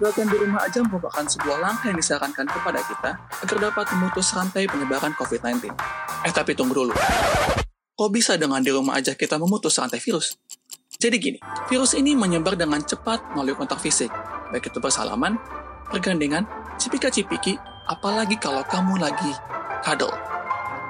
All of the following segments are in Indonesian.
latihan di rumah aja merupakan sebuah langkah yang disarankan kepada kita agar dapat memutus rantai penyebaran COVID-19. Eh tapi tunggu dulu. Kok bisa dengan di rumah aja kita memutus rantai virus? Jadi gini, virus ini menyebar dengan cepat melalui kontak fisik, baik itu bersalaman, pergandengan, cipika-cipiki, apalagi kalau kamu lagi cuddle.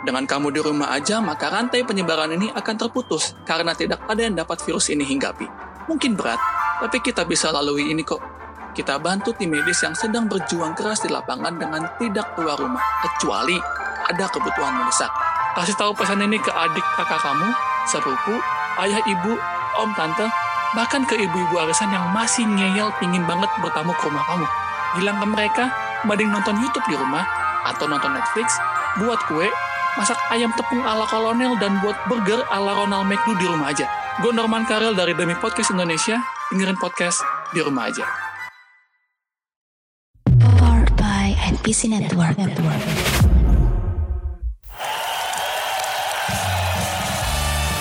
Dengan kamu di rumah aja, maka rantai penyebaran ini akan terputus karena tidak ada yang dapat virus ini hinggapi. Mungkin berat, tapi kita bisa lalui ini kok. Kita bantu tim medis yang sedang berjuang keras di lapangan dengan tidak keluar rumah, kecuali ada kebutuhan mendesak. Kasih tahu pesan ini ke adik kakak kamu, sepupu, ayah ibu, om tante, bahkan ke ibu-ibu arisan yang masih ngeyel pingin banget bertamu ke rumah kamu. Bilang ke mereka, mending nonton YouTube di rumah, atau nonton Netflix, buat kue, masak ayam tepung ala kolonel, dan buat burger ala Ronald McDo di rumah aja. Gue Norman Karel dari Demi Podcast Indonesia, dengerin podcast di rumah aja. NPC Network. Network.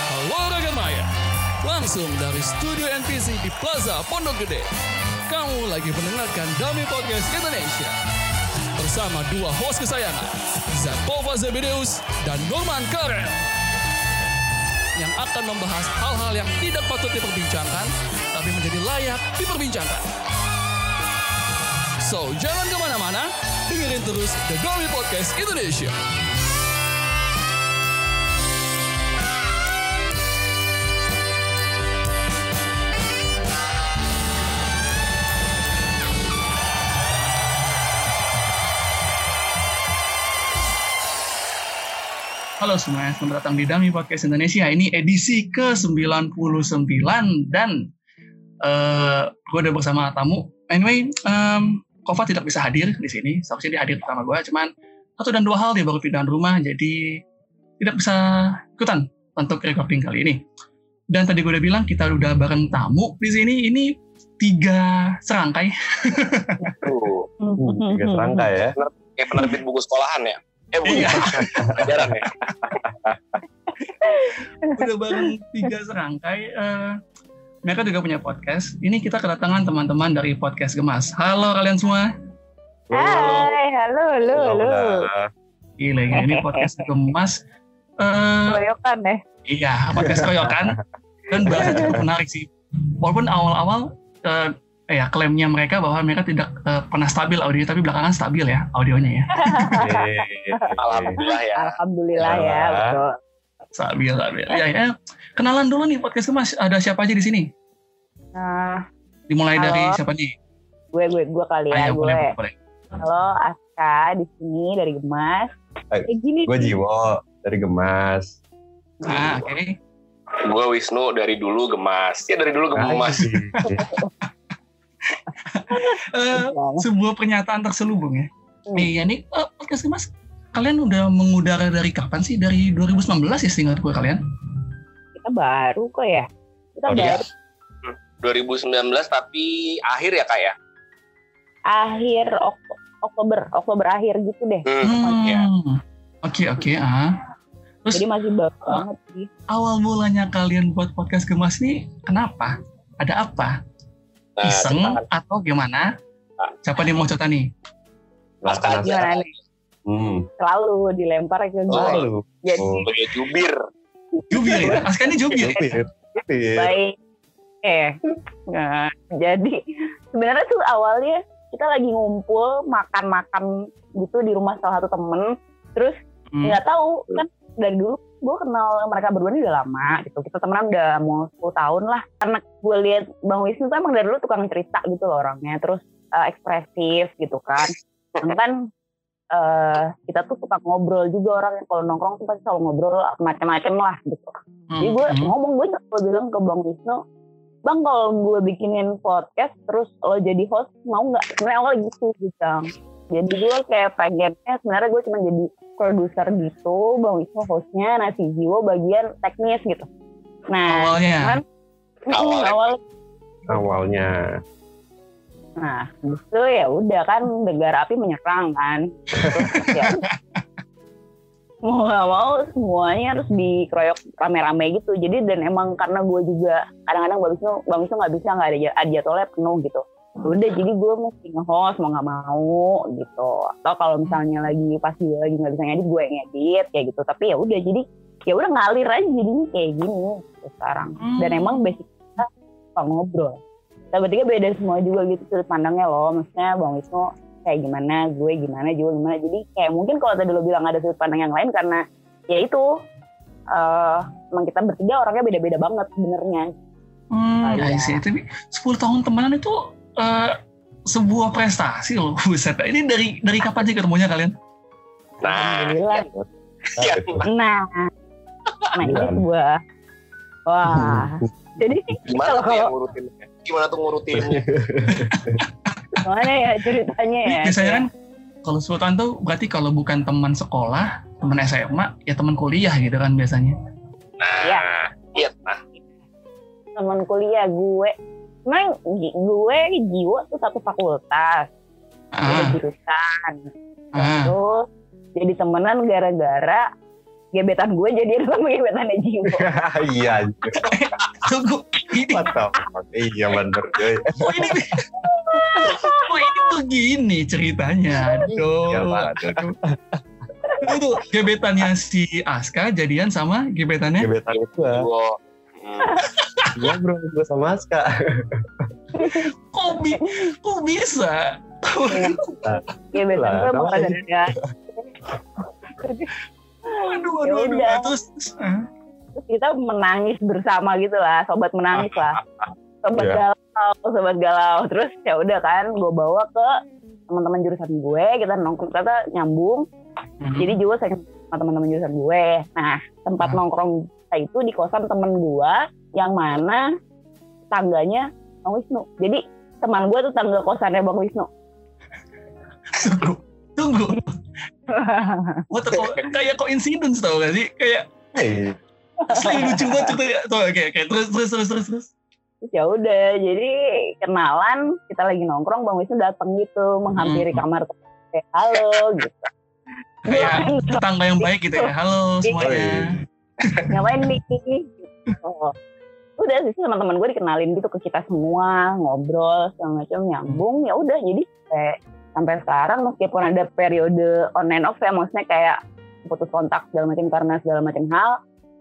Halo Raga Maya, langsung dari studio NPC di Plaza Pondok Gede. Kamu lagi mendengarkan Dami Podcast Indonesia. Bersama dua host kesayangan, Zakova Zebedeus dan Norman Karel. Yang akan membahas hal-hal yang tidak patut diperbincangkan, tapi menjadi layak diperbincangkan. So, jangan ke mana-mana, dengerin terus The Dami Podcast Indonesia. Halo semuanya, selamat datang di Dami Podcast Indonesia. Ini edisi ke-99 dan uh, gue udah bersama tamu. Anyway, um, Kova tidak bisa hadir di sini. Seharusnya dia hadir bersama gue, cuman satu dan dua hal dia baru pindah rumah, jadi tidak bisa ikutan untuk recording kali ini. Dan tadi gue udah bilang kita udah bareng tamu di sini. Ini tiga serangkai. Tuh, tiga serangkai ya. Kayak penerbit buku sekolahan ya. Eh, buku Iya. pelajaran ya. udah bareng tiga serangkai. eh, mereka juga punya podcast. Ini kita kedatangan teman-teman dari podcast Gemas. Halo kalian semua. Hai, halo, halo, halo. Gila, gila. ini podcast Gemas. Eh, Keroyokan ya. iya, podcast koyokan. Dan bahasa cukup menarik sih. Walaupun awal-awal eh, eh, ya klaimnya mereka bahwa mereka tidak eh, pernah stabil audio, tapi belakangan stabil ya audionya ya. Alhamdulillah ya. Alhamdulillah ya, betul. Stabil, stabil. Ya, ya. Kenalan dulu nih podcast Gemas. Ada siapa aja di sini? Nah, Dimulai Halo. dari siapa nih? gue gue gue kali ya, Ayo, gue. boleh, boleh. Halo, Aska di sini dari Gemas. Hai, Kayak gini. Gue nih. Jiwo dari Gemas. Ah, oke. Gue Wisnu dari dulu gemas. Ya dari dulu gemas. Eh, sebuah pernyataan terselubung ya. Hmm. Iya nih eh, podcast Mas. Kalian udah mengudara dari kapan sih? Dari 2019 ya seingat gue kalian? Kita baru kok ya. Kita Oh, iya. baru 2019 tapi akhir ya kak ya. akhir Ok- Oktober, Oktober akhir gitu deh. Hmm, ya. Hmm. Oke oke ah. Terus Jadi masih baru Ah. banget sih. awal mulanya kalian buat podcast Gemas nih kenapa? Ada apa? Nah, Iseng tentang- atau gimana? Siapa nih mau cerita nih? Aja. Gimana nih? Hmm. Selalu dilempar ke gue. Lalu. Jadi Oh. sebagai jubir. Jubir ya? Aska ini jubir. Jupir. baik. Eh, nah, jadi sebenarnya tuh awalnya kita lagi ngumpul makan-makan gitu di rumah salah satu temen. Terus Hmm. nggak tahu kan dari dulu gue kenal mereka berdua ini udah lama gitu. Kita temenan udah mau 10 tahun lah. Karena gue lihat Bang Wisnu tuh emang dari dulu tukang cerita gitu loh orangnya. Terus eh, ekspresif gitu kan. Dan kan eh, kita tuh suka ngobrol juga orang yang kalau nongkrong tuh pasti selalu ngobrol macam-macam lah gitu. Jadi gue Hmm. ngomong gue gue bilang ke Bang Wisnu, Bang kalau gue bikinin podcast terus lo jadi host mau nggak? Sebenarnya awal gitu gitu. Jadi gue kayak pengennya sebenarnya gue cuma jadi produser gitu, Bang Wisnu hostnya, Nasi Jiwo bagian teknis gitu. Nah, Awalnya. kan Awalnya. awal Awalnya. Nah, itu ya udah kan negara api menyerang kan. Terus ya mau gak mau semuanya harus dikeroyok rame-rame gitu. Jadi dan emang karena gue juga kadang-kadang Bang Wisnu, Bang Wisnu nggak bisa nggak ada, jadwalnya penuh gitu. udah jadi gue mesti nge-host mau nggak mau gitu atau kalau misalnya lagi pas gue lagi nggak bisa ngedit gue yang ngedit kayak gitu tapi ya udah jadi ya udah ngalir aja jadinya kayak gini gitu sekarang dan Hmm. emang basic kita ngobrol kita bertiga beda semua juga gitu sudut pandangnya loh maksudnya bang Wisnu kayak gimana gue gimana juga gimana jadi kayak mungkin kalau tadi lo bilang ada sudut pandang yang lain karena ya itu eh emang kita bertiga orangnya beda-beda banget sebenarnya Hmm, Iya. I see. Tapi 10 tahun temenan itu eh, sebuah prestasi loh. Buset. Ini dari dari kapan sih ketemunya kalian? Nah, Alhamdulillah. ya, Nah, nah itu sebuah wah. Jadi gimana Kalau- yang kalau-? Gimana tuh ngurutinnya? gimana ya ceritanya ya? Biasanya kan kalau 10 tahun tuh berarti kalau bukan teman sekolah, teman SMA, ya teman kuliah gitu kan biasanya. Nah, Iya. iya. Nah, teman kuliah gue, emang gue jiwa tuh satu fakultas, Ah, jurusan. ah. Terus jadi temenan gara-gara gebetan gue jadi sama gebetannya jiwa. Iya. Tunggu, ini, Mantap. Iya bener. cuy. oh ini, oh ini begini ceritanya. Aduh, Iya, aduh. Itu gebetannya si Aska jadian sama gebetannya Gebetan itu ah. gue Iya bro, gue sama Aska. kok, bi- kok bisa? Gebetan Lah, gue namanya. rada-rada Aduh, Ya aduh, aduh. udah. Terus, ah. Terus kita menangis bersama gitu lah sobat menangis lah sobat Iya. galau sobat galau terus ya udah kan gue bawa ke teman-teman jurusan gue kita nongkrong ternyata nyambung Mhm. jadi juga saya sama teman-teman jurusan gue nah tempat Hmm. nongkrong kita itu di kosan temen gue yang mana tangganya Bang Wisnu jadi teman gue tuh tangga kosannya Bang Wisnu tunggu, tunggu. What the, kayak coincidence tau gak sih? Kayak Hei, asli lucu banget gitu ya. Tuh, oke, oke. Terus, terus, terus, terus, terus. Terus ya udah jadi kenalan kita lagi nongkrong Bang Wisnu datang gitu menghampiri Hmm. kamar kayak halo gitu Kayak tetangga yang baik gitu ya. Halo semuanya. ngapain nih oh. udah sih teman-teman gue dikenalin gitu ke kita semua ngobrol segala macam nyambung ya udah jadi sampai, sampai sekarang meskipun ada periode online off ya maksudnya kayak putus kontak segala macam karena segala macam hal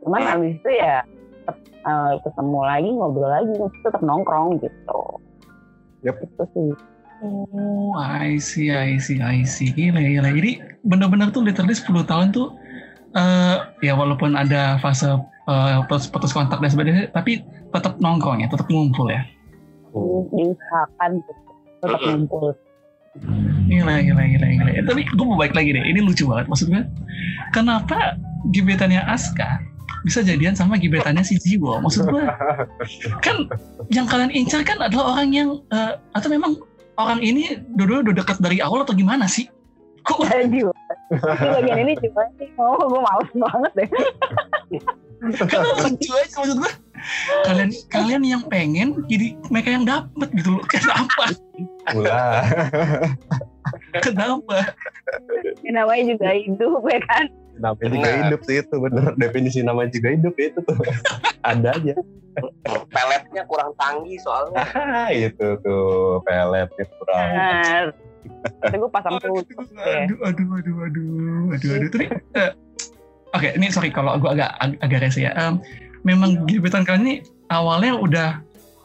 cuman abis itu ya tetap eh, ketemu lagi ngobrol lagi tetap nongkrong gitu Yap. itu sih Oh, I see, I see, I see. Gila, gila. Jadi benar-benar tuh literally 10 tahun tuh eh ya walaupun ada fase eh, putus, putus kontak dan sebagainya, tapi tetap nongkrong ya, tetap ngumpul ya. diusahakan gitu. tetap ngumpul Gila, gila, gila, gila. Tapi gue mau balik lagi deh. Ini lucu banget. Maksud gue, kenapa gebetannya Aska bisa jadian sama gebetannya si Jiwo? Maksud gue, kan yang kalian incar kan adalah orang yang, eh, atau memang orang ini dulu udah deket dari awal atau gimana sih? Kok Aduh, ini bagian ini juga sih oh gue males banget deh kan lucu aja maksud gue. Kalian kalian yang pengen jadi mereka yang dapet gitu loh. Kenapa? Mula. Kenapa? Namanya juga hidup ya kan Namanya juga Benar. hidup sih itu bener. Definisi namanya juga hidup ya itu tuh. Ada aja. peletnya kurang tanggi soalnya. Ah, itu tuh peletnya kurang. benar Tapi gue pasang Aduh, ya aduh, aduh, aduh, aduh, aduh, aduh. Tapi, eh, oke, ini sorry kalau gue agak ag- agak rese ya. Em, memang gebetan kalian ini awalnya udah,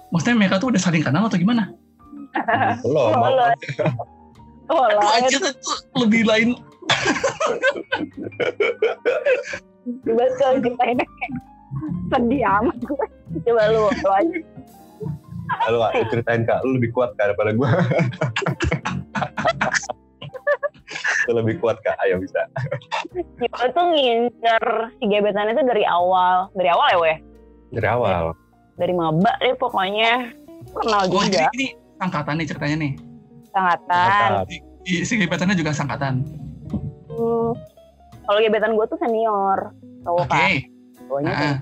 maksudnya mereka tuh udah saling kenal atau gimana? Belum. Oh, lo. Oh Aduh, aja itu lebih lain. Coba kalau kita ini sedih amat gue. Coba lu, lu aja. Kak, ceritain kak, lu lebih kuat kak daripada gue. lu lebih kuat kak, ayo bisa. Kita tuh ngincer si gebetan itu dari awal. Dari awal ya, weh? Dari awal. Dari maba deh pokoknya. Kenal Oh, jadi juga, ini sangkatan nih ceritanya nih. sangatan. Si, si gebetannya juga sangkatan. Hmm. Kalau gebetan gue tuh senior. Cowok Oke. kan. Pokoknya Ah,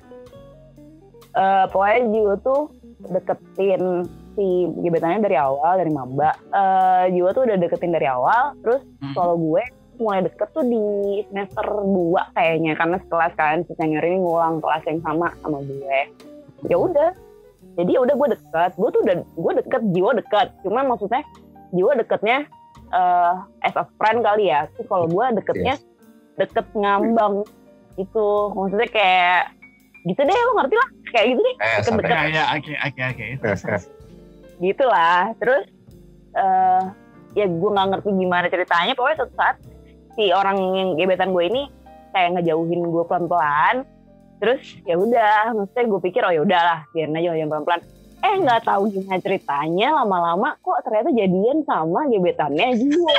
eh pokoknya Jiwo tuh deketin si gebetannya dari awal dari maba. Eh Jiwo tuh udah deketin dari awal. Terus hmm. kalau gue mulai deket tuh di semester 2 kayaknya karena sekelas kan si senior ini ngulang kelas yang sama sama gue. Ya udah jadi ya udah gue deket gue tuh udah gue deket jiwa deket cuman maksudnya jiwa deketnya eh as a friend kali ya. Terus kalau gue deketnya deket ngambang. Itu maksudnya kayak gitu deh lo ngerti lah. Kayak gitu deh. Eh, deket-deket. Ya, ya, oke, oke, oke. Terus, terus. gitu lah terus eh ya gue nggak ngerti gimana ceritanya. Pokoknya suatu saat si orang yang gebetan gue ini kayak ngejauhin gue pelan pelan terus ya udah. Maksudnya gue pikir oh ya udahlah biarin aja yang pelan pelan eh nggak tahu gimana ceritanya lama-lama kok ternyata jadian sama gebetannya Jiwo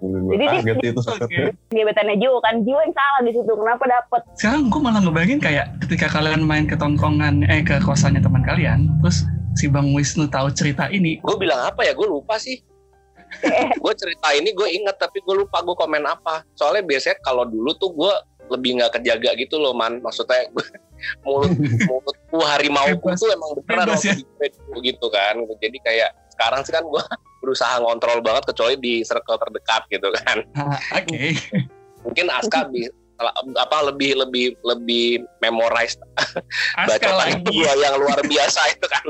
Gue Jadi dia- kaget itu sakitnya. gebetannya Jiwo kan Jiwo yang salah di situ kenapa dapet Sekarang gue malah ngebayangin kayak ketika kalian main ke tongkongan, eh ke kosannya teman kalian, terus si Bang Wisnu tahu cerita ini, Gue bilang apa ya? Gue lupa sih. gue cerita ini gue inget tapi gue lupa gue komen apa. Soalnya biasanya kalau dulu tuh gue lebih nggak kejaga gitu loh man. Maksudnya mulut mulutku harimauku Bebas. tuh emang beneran Bebas ya? gitu kan. Jadi kayak sekarang sih kan gue berusaha ngontrol banget kecuali di circle terdekat gitu kan. ah, oke, Mungkin Aska bisa apa lebih lebih lebih memorize Aska bacotan lagi. gue yang luar biasa itu kan.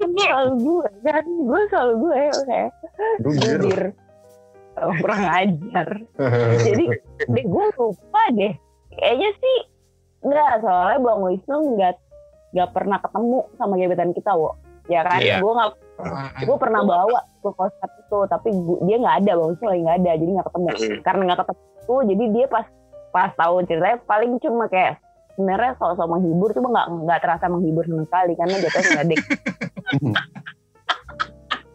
selalu gue kan gue selalu gue oke oh, kurang ajar jadi deh gue lupa deh kayaknya sih enggak soalnya bang Wisnu nggak nggak pernah ketemu sama gebetan kita wo. Ya kan? Iya. gue nggak gue pernah bawa ke kosan itu tapi gua- dia nggak ada bang Wisnu lagi nggak ada jadi nggak ketemu. Karena nggak ketemu itu jadi dia pas pas tahu ceritanya paling cuma kayak sebenarnya sok-sok menghibur cuma nggak nggak terasa menghibur sama sekali karena jatuhnya ngeledek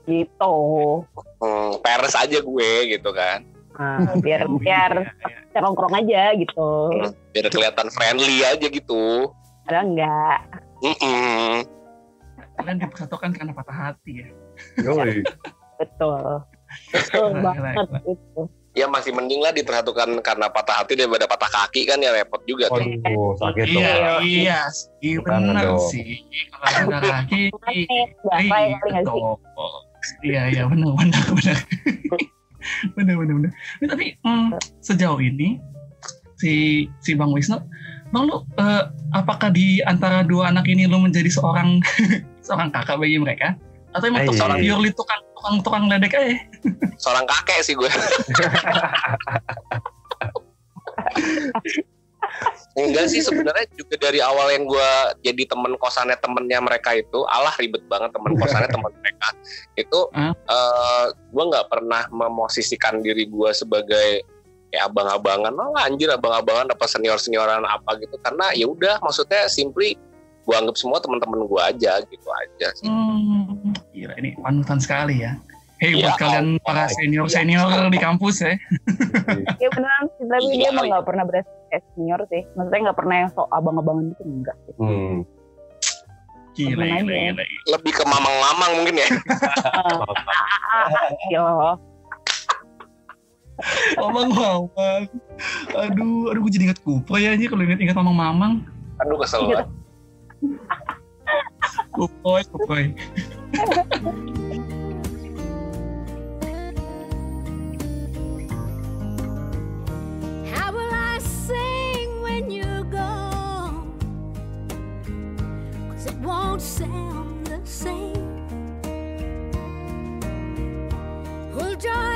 gitu. Hmm, peres aja gue gitu kan. Nah, biar biar kita nongkrong aja gitu. Biar kelihatan friendly aja gitu. Padahal enggak. Mm-mm. Kalian dipersatukan karena patah hati ya. Yoi. Betul. Betul banget itu. Ya masih mending lah dipersatukan karena patah hati daripada patah kaki kan ya repot juga tuh. Waduh, sakit tuh. Iya, iya, iya Tangan benar dong. sih. Kalau ada kaki. Iya, iya benar, benar, benar. benar, benar, benar. Nah, tapi hmm, sejauh ini si si Bang Wisnu, Bang lu eh, apakah di antara dua anak ini lu menjadi seorang seorang kakak bagi mereka? Atau emang Eh, tukang iya. purely tukang tukang tukang ledek aja? Seorang kakek sih gue. Enggak sih sebenarnya juga dari awal yang gue jadi temen kosannya temennya mereka itu, alah ribet banget temen kosannya temen mereka itu, Hah? eh gue nggak pernah memosisikan diri gue sebagai ya abang-abangan, oh anjir abang-abangan apa senior-senioran apa gitu, karena ya udah maksudnya simply gue anggap semua teman-teman gue aja gitu aja sih. Hmm, gila ini panutan sekali ya. Hei Iya, buat kalian para senior senior di kampus ya. Iya beneran tapi Iya, dia emang iya. nggak pernah berasa kayak senior sih. Maksudnya nggak pernah yang sok abang-abangan gitu enggak. sih. Hmm. Gila, gila, aja. gila. Lebih ke mamang-mamang mungkin ya. Iya. Mamang mamang. Aduh, aduh gue jadi ingat kupo ya ini kalau ingat-ingat mamang mamang. Aduh kesel banget. Kupoy, kupoy. don't sound the same. Well, joy.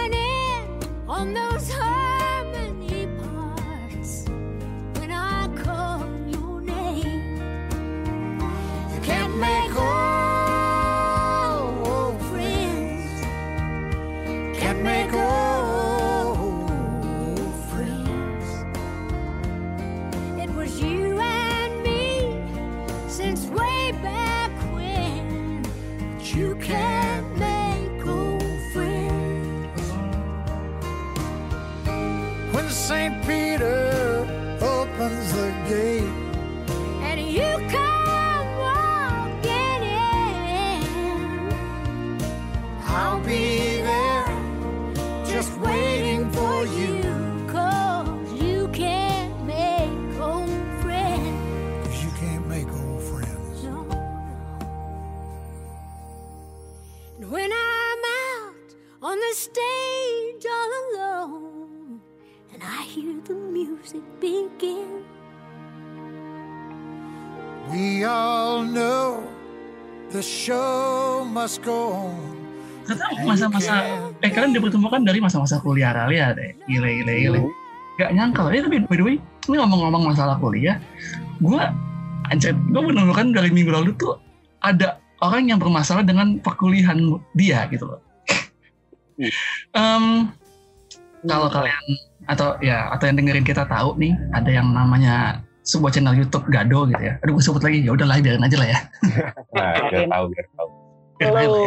The show must go on. Ternyata masa-masa eh kalian dipertemukan dari masa-masa kuliah kalian deh. Gile gile gile. Gak nyangka loh. Eh tapi by the way, ini ngomong-ngomong masalah kuliah, gue anjir, gue menemukan dari minggu lalu tuh ada orang yang bermasalah dengan perkuliahan dia gitu loh. Em, kalau kalian atau ya atau yang dengerin kita tahu nih ada yang namanya sebuah channel YouTube Gado gitu ya. Aduh gue sebut lagi ya udahlah biarin aja lah ya. Nah, biar tahu, biar tahu. Lah ya. Halo.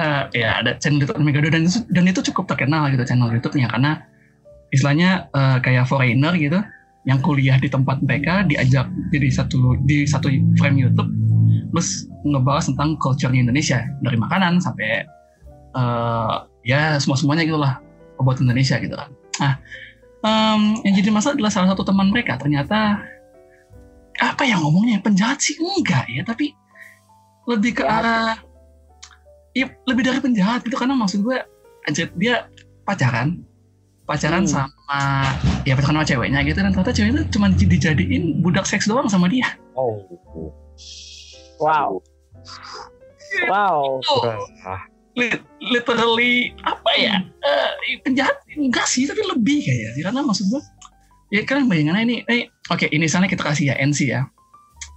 Eh, ya ada channel YouTube Megado dan dan itu cukup terkenal gitu channel YouTube-nya karena istilahnya eh, kayak foreigner gitu yang kuliah di tempat mereka diajak jadi satu di satu frame YouTube terus ngebahas tentang culture Indonesia dari makanan sampai eh, ya semua semuanya gitulah buat Indonesia gitu kan. Nah em, yang jadi masalah adalah salah satu teman mereka ternyata apa yang ngomongnya penjahat sih enggak ya tapi lebih ke arah Iya lebih dari penjahat gitu karena maksud gue anjir dia pacaran pacaran Hmm. sama ya pacaran sama ceweknya gitu dan ternyata ceweknya itu cuma dijadiin budak seks doang sama dia. Oh, Wow. Wow. Oh, ah, li- literally apa ya? Eh, penjahat enggak sih tapi lebih kayaknya sih karena maksud gue ya kalian bayangin aja ini. Eh, oke ini sana kita kasih ya NC ya.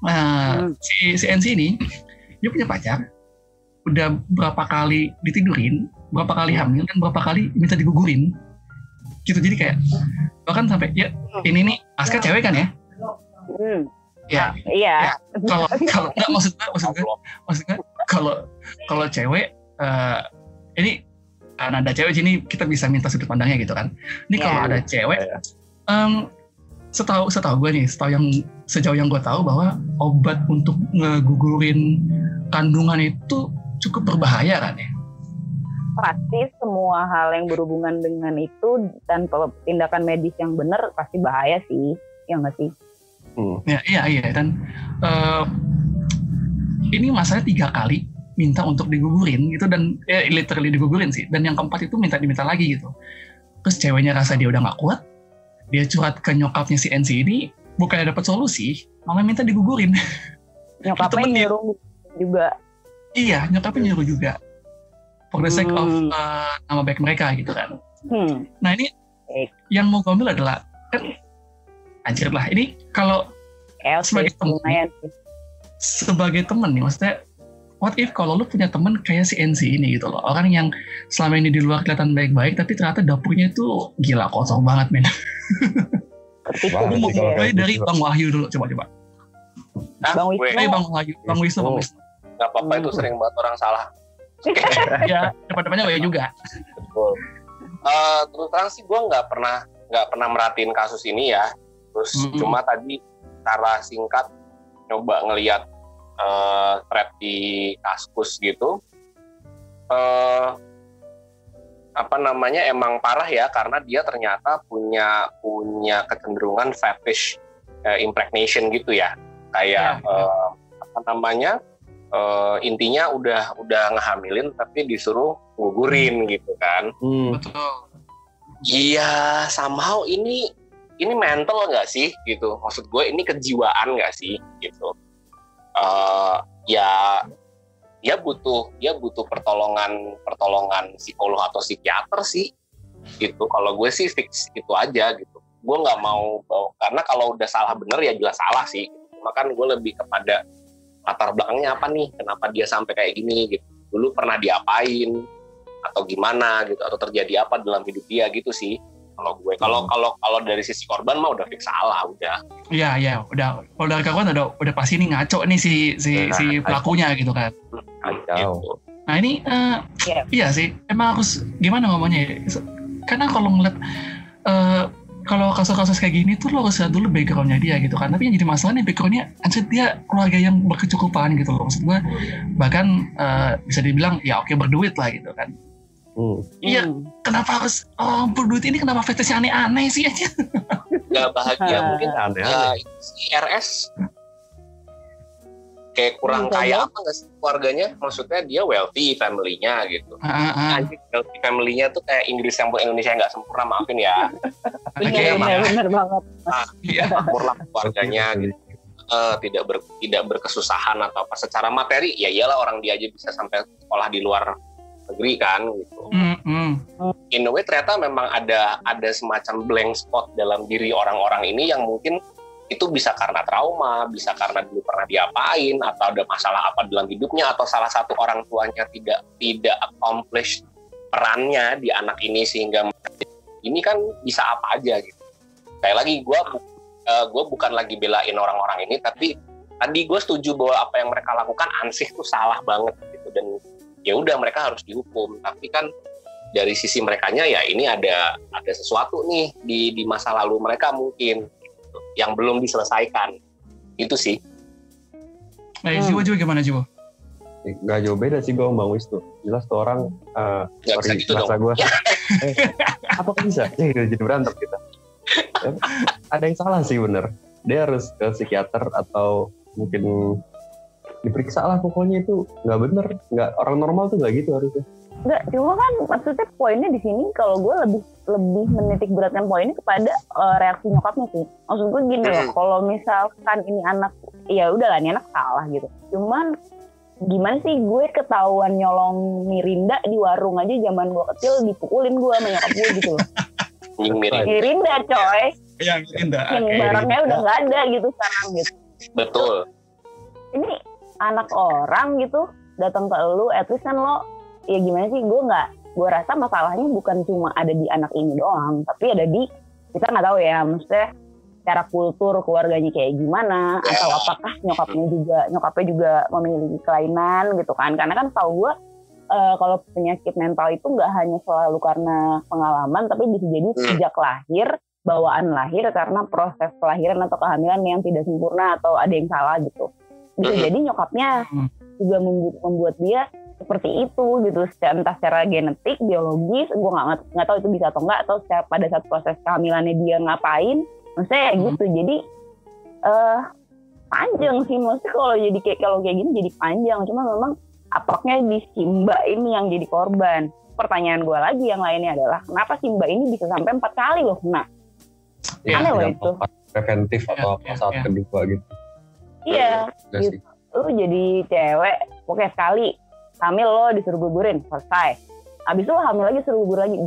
Eh, Hmm. si si NC ini dia punya pacar udah berapa kali ditidurin berapa kali hamil dan berapa kali minta digugurin. Gitu jadi kayak bahkan sampai ya ini nih Aska cewek kan ya? Hmm. ya. Iya. kalau kalau nggak maksud gue maksud gue maksud gue kalau kalau cewek eh, ini kan ada cewek sini kita bisa minta sudut pandangnya gitu kan ini kalau Iya. ada cewek Iya. em, setahu setahu gue nih setahu yang sejauh yang gue tahu bahwa obat untuk ngegugurin kandungan itu cukup berbahaya kan ya Pasti semua hal yang berhubungan dengan itu tanpa tindakan medis yang benar pasti bahaya sih. Ya nggak sih? hmm. Ya, iya iya dan eh, ini masalahnya tiga kali minta untuk digugurin gitu dan ya literally digugurin sih dan yang keempat itu minta diminta lagi gitu terus ceweknya rasa dia udah nggak kuat dia curhat ke nyokapnya si NC ini bukannya dapat solusi malah minta digugurin Nyokapnya nyuruh juga. iya nyokapnya nyuruh juga for the sake of Hmm. eh, nama baik mereka gitu kan Hmm. nah ini Baik. yang mau gue ambil adalah kan anjir lah ini kalau sih, Sebagai sih. sebagai temen nih maksudnya what if kalau lu punya temen kayak si NC ini gitu loh orang yang selama ini di luar kelihatan baik-baik tapi ternyata dapurnya itu gila kosong banget men Gue mau gitu mulai dari Bang Wahyu dulu coba-coba Nah, Bang Wisnu. eh Bang Wahyu Bang Wisnu Bang Wisnu nggak apa-apa itu sering banget orang salah. ya depan-depannya Wahyu juga Betul. Eh, terus terang sih gue nggak pernah nggak pernah merhatiin kasus ini ya. Terus Mm-mm. cuma tadi secara singkat coba ngelihat eh, thread di Kaskus gitu. Eh, apa namanya emang parah ya karena dia ternyata punya punya kecenderungan fetish eh, impregnation gitu ya kayak eh, apa namanya eh, intinya udah udah ngehamilin tapi disuruh gugurin gitu kan Hmm. betul Iya, somehow ini ini mental nggak sih gitu? Maksud gue ini kejiwaan nggak sih gitu? Eh ya dia butuh dia butuh pertolongan pertolongan psikolog atau psikiater sih gitu. Kalau gue sih fix itu aja gitu. Gue nggak mau karena kalau udah salah bener ya jelas salah sih. Cuma kan gue lebih kepada latar belakangnya apa nih? Kenapa dia sampai kayak gini gitu? Dulu pernah diapain? atau gimana gitu atau terjadi apa dalam hidup dia gitu sih kalau gue kalau kalau kalau dari sisi korban mah udah fix salah udah iya iya udah kalau dari kawan udah udah pasti ini ngaco nih si si Nah, si pelakunya gitu kan Kacau. gitu. Nah ini eh, Iya. iya sih emang harus gimana ngomongnya ya? Karena kalau ngeliat eh, kalau kasus-kasus kayak gini tuh lo harus lihat dulu backgroundnya dia gitu kan. Tapi yang jadi masalah nih backgroundnya anjir dia keluarga yang berkecukupan gitu loh. Maksud gue bahkan eh, bisa dibilang ya oke berduit lah gitu kan. Hmm. Iya Hmm. kenapa harus oh berduit ini kenapa fetishnya aneh-aneh sih aja? nggak bahagia Ah. mungkin Aneh-aneh. ya si RS kayak kurang Bisa kaya apa nggak sih keluarganya maksudnya dia wealthy family-nya gitu Ah, ah, ah. Anjing, wealthy family-nya tuh kayak Inggris yang Indonesia yang nggak sempurna maafin ya Oke, Bener, bener, bener banget. iya. makmur lah keluarganya gitu eh, tidak ber, tidak berkesusahan atau apa secara materi ya iyalah orang dia aja bisa sampai sekolah di luar negeri kan gitu Hmm, hmm. in a way ternyata memang ada ada semacam blank spot dalam diri orang-orang ini yang mungkin itu bisa karena trauma, bisa karena dulu pernah diapain atau ada masalah apa dalam hidupnya atau salah satu orang tuanya tidak tidak accomplish perannya di anak ini sehingga ini kan bisa apa aja gitu. Kayak lagi gue gue bukan lagi belain orang-orang ini tapi tadi gue setuju bahwa apa yang mereka lakukan ansih tuh salah banget gitu dan ya udah mereka harus dihukum tapi kan dari sisi merekanya ya ini ada ada sesuatu nih di di masa lalu mereka mungkin yang belum diselesaikan itu sih Eh, Hmm. Jiwo juga gimana Jiwo? Gak jauh beda sih gue Bang Wis tuh. Jelas tuh orang, uh, Nggak bisa sorry gitu dong. eh, apa bisa? Ya udah jadi berantem kita. Eh, Ada yang salah sih bener. Dia harus ke psikiater atau mungkin diperiksa lah pokoknya itu nggak bener. Nggak orang normal tuh nggak gitu harusnya. Enggak, cuma kan maksudnya poinnya di sini kalau gue lebih lebih menitik beratkan poinnya kepada eh, reaksi nyokapnya sih. Maksud gue gini loh, kalau misalkan ini anak, ya udahlah ini anak salah gitu. Cuman gimana sih gue ketahuan nyolong Mirinda di warung aja zaman gue kecil dipukulin gue sama nyokap gue gitu loh. Mirinda coy, Yang Indah. yang Oke. barangnya udah nggak ada gitu sekarang gitu. betul Ini anak orang gitu datang ke lu, at least kan lo ya gimana sih gue nggak gue rasa masalahnya bukan cuma ada di anak ini doang tapi ada di kita nggak tahu ya maksudnya cara kultur keluarganya kayak gimana atau apakah nyokapnya juga nyokapnya juga memiliki kelainan gitu kan karena kan tahu gue eh, kalau penyakit mental itu nggak hanya selalu karena pengalaman tapi bisa jadi Hmm. sejak lahir bawaan lahir karena proses kelahiran atau kehamilan yang tidak sempurna atau ada yang salah gitu bisa Hmm. jadi nyokapnya Hmm. juga membu- membuat dia seperti itu gitu secara entah secara genetik biologis gue nggak nggak tahu itu bisa atau enggak atau secara pada saat proses kehamilannya dia ngapain maksudnya ya Hmm. gitu jadi eh panjang sih maksudnya kalau jadi kayak kalau kayak gini jadi panjang cuma memang apaknya di si Mbak ini yang jadi korban pertanyaan gue lagi yang lainnya adalah kenapa si Mbak ini bisa sampai empat kali loh kena Iya, Aneh loh Yang itu. Preventif atau Iya, saat iya. kedua gitu. Iya. Gitu. lu jadi cewek oke sekali. Hamil lo disuruh gugurin selesai. Abis itu lo hamil lagi suruh gugur lagi.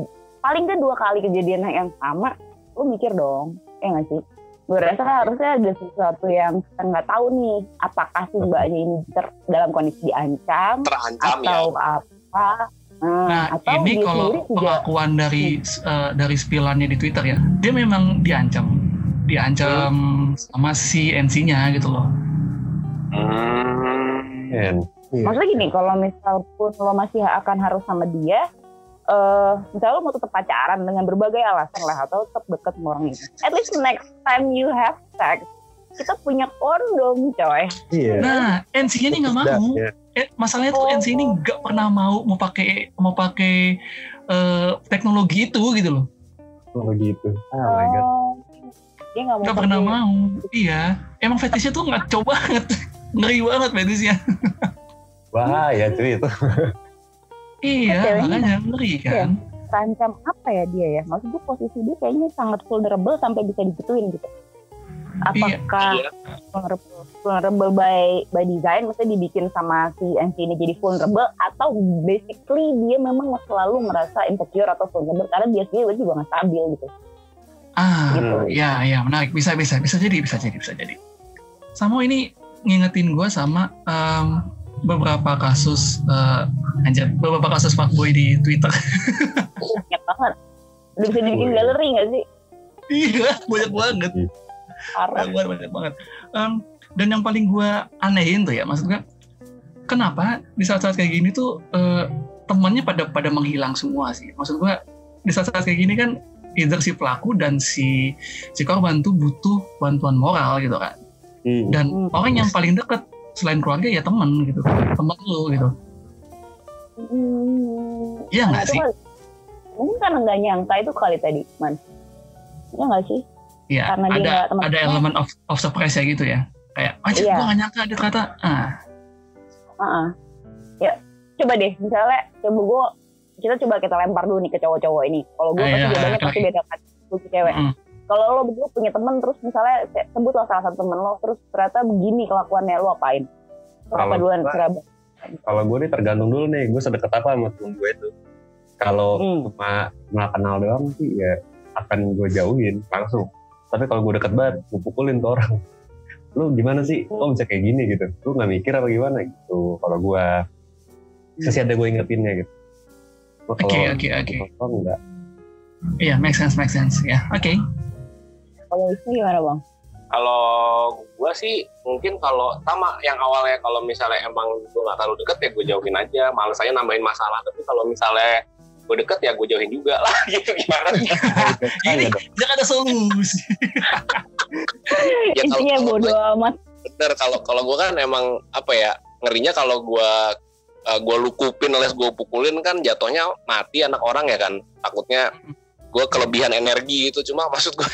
Paling kan dua kali kejadian yang sama lu mikir dong. Ya nggak sih? Gue rasa kan harusnya ada sesuatu yang kita nggak tahu nih. Apakah si mbaknya ini ter- dalam kondisi diancam terancam ya. atau apa? Nah, Nah, atau ini kalau sendiri juga pengakuan dari eh, dari spillannya di Twitter ya, dia memang diancam, diancam sama si NC-nya gitu loh. Hmm. Ken. Iya. Maksudnya gini, kalau misal pun lo masih akan harus sama dia, eh misalnya lo mau tetap pacaran dengan berbagai alasan lah, atau tetap deket sama orang ini. At least next time you have sex, kita punya kondom, coy. Iya. Nah, NC-nya ini nggak Dah, mau. ya. Eh, masalahnya tuh Oh. NC ini nggak pernah mau mau pakai mau pakai eh, teknologi itu gitu loh. Oh gitu. Oh my god. Oh, dia nggak mau Nggak pernah mau. Iya, emang fetishnya tuh ngaco banget, ngeri banget fetishnya. Bahaya cuy itu. Iya, makanya ngeri kan. terancam apa ya dia ya? Maksud gue posisi dia kayaknya sangat vulnerable sampai bisa digituin gitu. Apakah Iya. vulnerable, vulnerable by by design maksudnya dibikin sama si NC ini jadi vulnerable atau basically dia memang selalu merasa insecure atau vulnerable karena dia sendiri juga nggak stabil gitu. Ah, Gitu. ya, ya menarik. Bisa, bisa, bisa jadi, bisa jadi, bisa jadi. Sama ini ngingetin gue sama em, beberapa kasus, eh, anjir, beberapa kasus fuckboy di Twitter. Banyak banget. Udah bisa dibikin galeri nggak sih? iya, banyak banget. Parah. Banyak banget, banyak banget. Em, dan yang paling gue anehin tuh ya, maksud gue, kenapa di saat-saat kayak gini tuh eh, temannya pada pada menghilang semua sih. Maksud gue, di saat-saat kayak gini kan, either si pelaku dan si si korban tuh butuh bantuan moral gitu kan. Hmm. dan Hmm. orang yang paling deket selain keluarga ya teman gitu teman lu gitu Hmm, Iya nggak itu sih? kali- Mungkin karena nggak nyangka itu kali tadi, man. Iya nggak sih? Iya Karena dia ada teman- ada elemen of, of surprise ya gitu ya kayak aja Iya. gua gak nyangka dia kata ah Heeh. Ya, coba deh, misalnya coba gue kita coba kita lempar dulu nih ke cowok-cowok ini. Kalau gue Ah, pasti iya, jawabannya oke. pasti beda kan. Gue cewek. mm, kalau lo berdua punya temen terus misalnya kayak sebut lo salah satu temen lo terus ternyata begini kelakuannya lo apain Lo apa Kalau duluan? Kalau gue nih tergantung dulu nih, gue sedekat apa sama temen gue itu. Kalau Hmm. cuma cuma kenal doang sih ya akan gue jauhin langsung. Tapi kalau gue deket banget, gue pukulin tuh orang. Lu gimana sih? Kok bisa kayak gini gitu? Lu nggak mikir apa gimana gitu? Kalau gue sisi ada gue ingetinnya gitu. Oke, oke, oke. enggak. Iya, make sense, make sense. Ya, oke. Kalau Wisnu gimana bang? Kalau gue sih mungkin kalau sama yang awalnya kalau misalnya emang gue nggak terlalu deket ya gue jauhin aja. Males aja nambahin masalah. Tapi kalau misalnya gue deket ya gue jauhin juga lah gitu gimana? Ini jangan ada solusi. ya intinya bodo amat bener kalau kalau gue kan emang apa ya ngerinya kalau gue uh, gue lukupin alias gue pukulin kan jatuhnya mati anak orang ya kan takutnya gue kelebihan energi gitu cuma maksud gue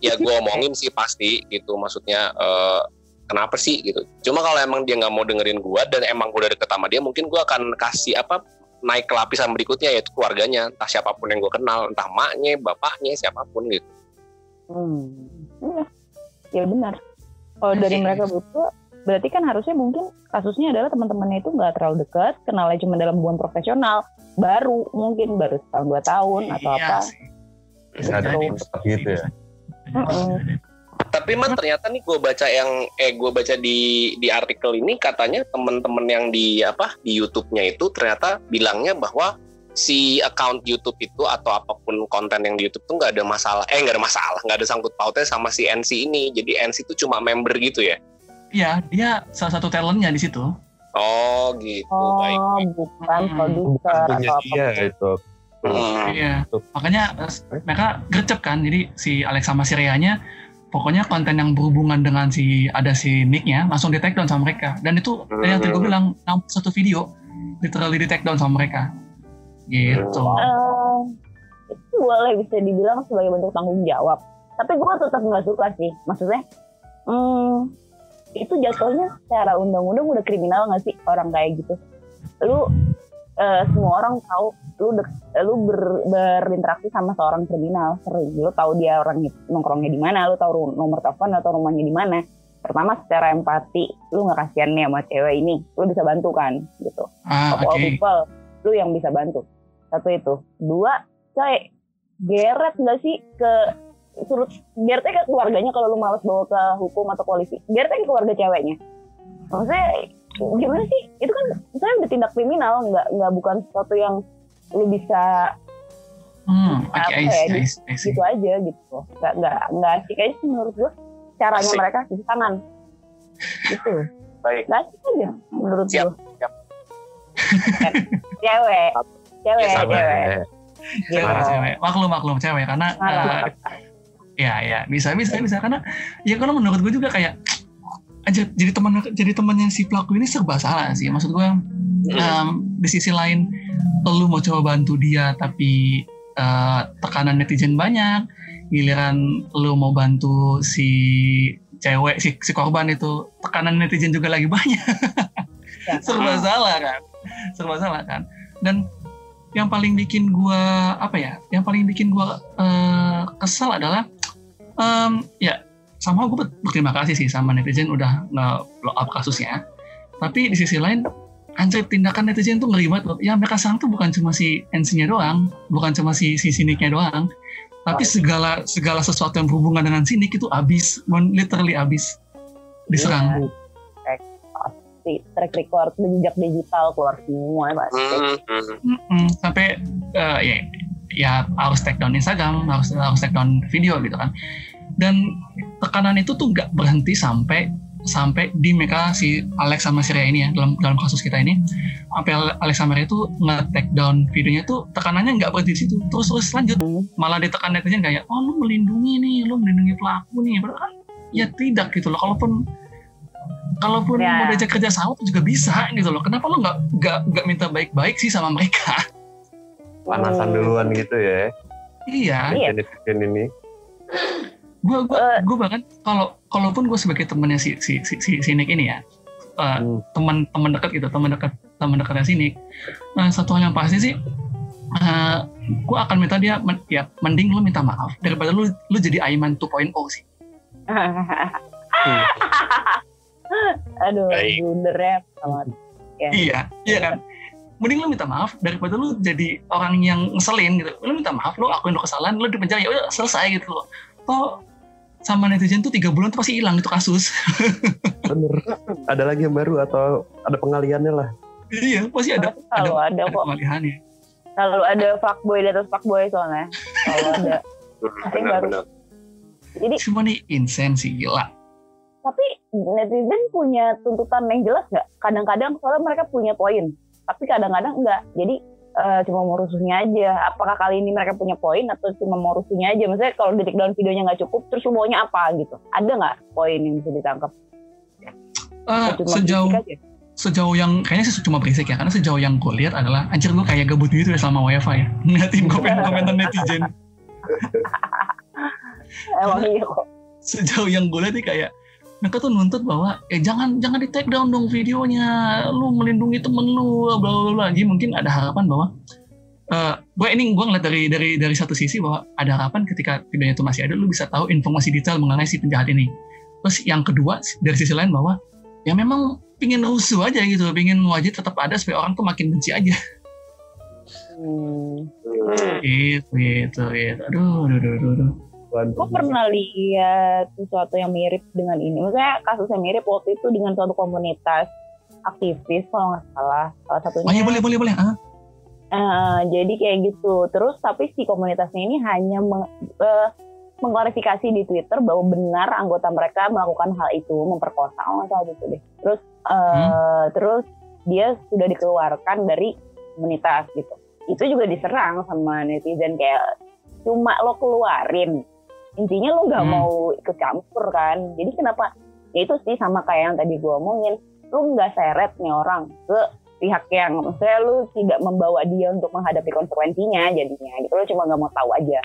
ya gue omongin sih pasti gitu maksudnya eh, kenapa sih gitu cuma kalau emang dia nggak mau dengerin gue dan emang gue udah deket sama dia mungkin gue akan kasih apa naik ke lapisan berikutnya yaitu keluarganya entah siapa pun yang gue kenal entah maknya bapaknya siapa pun gitu hmm. Iya. ya benar kalau dari Iya. mereka berdua berarti kan harusnya mungkin kasusnya adalah teman-temannya itu nggak terlalu dekat kenalnya cuma dalam hubungan profesional baru mungkin baru setahun dua tahun atau Iya apa sih. Bisa ada Gitu. tetap gitu ya. Tapi mah ternyata nih gue baca yang eh gue baca di di artikel ini katanya temen-temen yang di apa di YouTube-nya itu ternyata bilangnya bahwa si account YouTube itu atau apa pun konten yang di YouTube tuh nggak ada masalah eh nggak ada masalah nggak ada sangkut pautnya sama si NC ini jadi NC itu cuma member gitu ya Iya, dia salah satu talentnya di situ. oh gitu oh baik bukan Hmm. produser atau dia apa itu. Hmm. Iya. Makanya eh, mereka gercep kan. Jadi si Alex sama si Rhea-nya pokoknya konten yang berhubungan dengan si ada si Nick-nya langsung di take down sama mereka. Dan itu Hmm. yang tadi gue bilang 61 video literally di take down sama mereka. Gitu. Eh, itu boleh bisa dibilang sebagai bentuk tanggung jawab. Tapi gue tetap nggak suka sih. Maksudnya, hmm, itu jatuhnya secara undang-undang udah kriminal nggak sih orang kayak gitu? Lu eh, semua orang tahu lu dek- lu ber- berinteraksi sama seorang kriminal sering. Lu tahu dia orang nongkrongnya di mana, lu tahu nomor telepon atau rumahnya di mana. Pertama secara empati, lu nggak kasihan nih sama cewek ini, lu bisa bantu kan gitu Ah, of all oke. people lu yang bisa bantu satu itu dua coy geret nggak sih ke surut geretnya ke keluarganya kalau lu males bawa ke hukum atau polisi geretnya ke keluarga ceweknya maksudnya gimana sih itu kan saya udah tindak kriminal nggak nggak bukan sesuatu yang lu bisa Hmm, oke, apa ya, see, I see, I see. gitu aja gitu nggak nggak nggak asik aja sih menurut gua caranya Asik. mereka cuci tangan gitu baik nggak asik aja menurut Siap, gua siap. cewek cewek Ya, sabar. cewek Cewek, Gitu. cewek. Maklum, maklum, cewek. Karena, Maklum. eh, ya, ya, bisa, bisa, bisa. Karena, ya kalau menurut gue juga kayak, aja jadi teman jadi temannya si pelaku ini serba salah sih. Maksud gue, em, di sisi lain, lu mau coba bantu dia, tapi eh, tekanan netizen banyak. Giliran lu mau bantu si cewek, si, si korban itu, tekanan netizen juga lagi banyak. Ya. serba salah kan serba salah kan dan yang paling bikin gua apa ya yang paling bikin gua eh, kesel adalah em, ya sama gue berterima kasih sih sama netizen udah nge-blow up kasusnya. Tapi di sisi lain anjir tindakan netizen tuh ngeri banget loh. Ya mereka serang tuh bukan cuma si NC-nya doang, bukan cuma si si Siniknya doang, tapi segala segala sesuatu yang berhubungan dengan Sinik itu abis, literally abis diserang. pasti track record jejak digital keluar semua pasti. Hmm, hmm. Mm-mm, sampai eh, ya ya harus take down Instagram harus harus take down video gitu kan dan tekanan itu tuh nggak berhenti sampai sampai di mereka si Alex sama si Ria ini ya dalam dalam kasus kita ini sampai Alex sama Ria itu nge-take down videonya tuh tekanannya nggak berhenti di situ terus terus lanjut malah ditekan netizen kayak oh lu melindungi nih lu melindungi pelaku nih padahal kan ya tidak gitu loh kalaupun kalaupun Ya. mau diajak kerja sama tuh juga bisa gitu loh kenapa lu nggak nggak nggak minta baik-baik sih sama mereka Panasan duluan gitu ya. iya Iya. Netizen ini. Gue gue Eh. gue bahkan kalau kalaupun gue sebagai temennya si si si, si, si Nick ini ya eh, Hmm. teman teman dekat gitu teman dekat teman dekatnya si Nick nah, satu hal yang pasti sih eh, gue akan minta dia men- ya mending lu minta maaf daripada lu lu jadi Aiman 2.0 sih Aduh, blundernya banget. Ya. iya iya kan mending lu minta maaf daripada lu jadi orang yang ngeselin gitu lu minta maaf lu akuin lu kesalahan lu di penjara ya udah selesai gitu loh toh sama netizen tuh tiga bulan tuh pasti hilang itu kasus Bener. Ada lagi yang baru atau ada pengaliannya lah. iya pasti ada Selalu ada ada kok. pengalihannya Selalu ada fuckboy di atas fuckboy soalnya. Selalu ada. Pasti baru. benar-benar Jadi cuma nih insen sih gila tapi netizen punya tuntutan yang jelas nggak? Kadang-kadang soalnya mereka punya poin, tapi kadang-kadang enggak. Jadi eh, cuma mau rusuhnya aja. Apakah kali ini mereka punya poin atau cuma mau rusuhnya aja? Maksudnya kalau di take down videonya nggak cukup, terus lu maunya apa gitu? Ada nggak poin yang bisa ditangkap? Cuma sejauh sejauh yang kayaknya sih cuma berisik ya karena sejauh yang gue lihat adalah anjir gue kayak gabut gitu ya selama WFA ya ngeliatin komen-komentar netizen Emang iya kok. sejauh yang gue lihat nih kayak mereka tuh nuntut bahwa eh jangan jangan di take down dong videonya. Lu melindungi temen lu bla bla bla. Jadi mungkin ada harapan bahwa eh gue ini gue ngeliat dari dari dari satu sisi bahwa ada harapan ketika videonya itu masih ada lu bisa tahu informasi detail mengenai si penjahat ini. Terus yang kedua dari sisi lain bahwa ya memang pingin rusuh aja gitu pingin wajib tetap ada supaya orang tuh makin benci aja. Hmm. gitu gitu gitu. Aduh aduh aduh aduh, aduh. Gue pernah lihat sesuatu yang mirip dengan ini. Maksudnya kasusnya mirip waktu itu dengan suatu komunitas aktivis kalau nggak salah. Salah satunya. oh iya boleh boleh boleh Eh, jadi kayak gitu. Terus tapi si komunitasnya ini hanya meng- eh, mengklarifikasi di Twitter bahwa benar anggota mereka melakukan hal itu, memperkosa kalau nggak salah gitu deh. Terus eh, terus dia sudah dikeluarkan dari komunitas gitu. Itu juga diserang sama netizen kayak cuma lo keluarin. Intinya lo nggak Hmm. mau ikut campur kan. Jadi kenapa? Ya itu sih sama kayak yang tadi gue omongin. Lo nggak seret nih orang ke pihak yang maksudnya lu tidak membawa dia untuk menghadapi konsekuensinya jadinya gitu lo cuma nggak mau tahu aja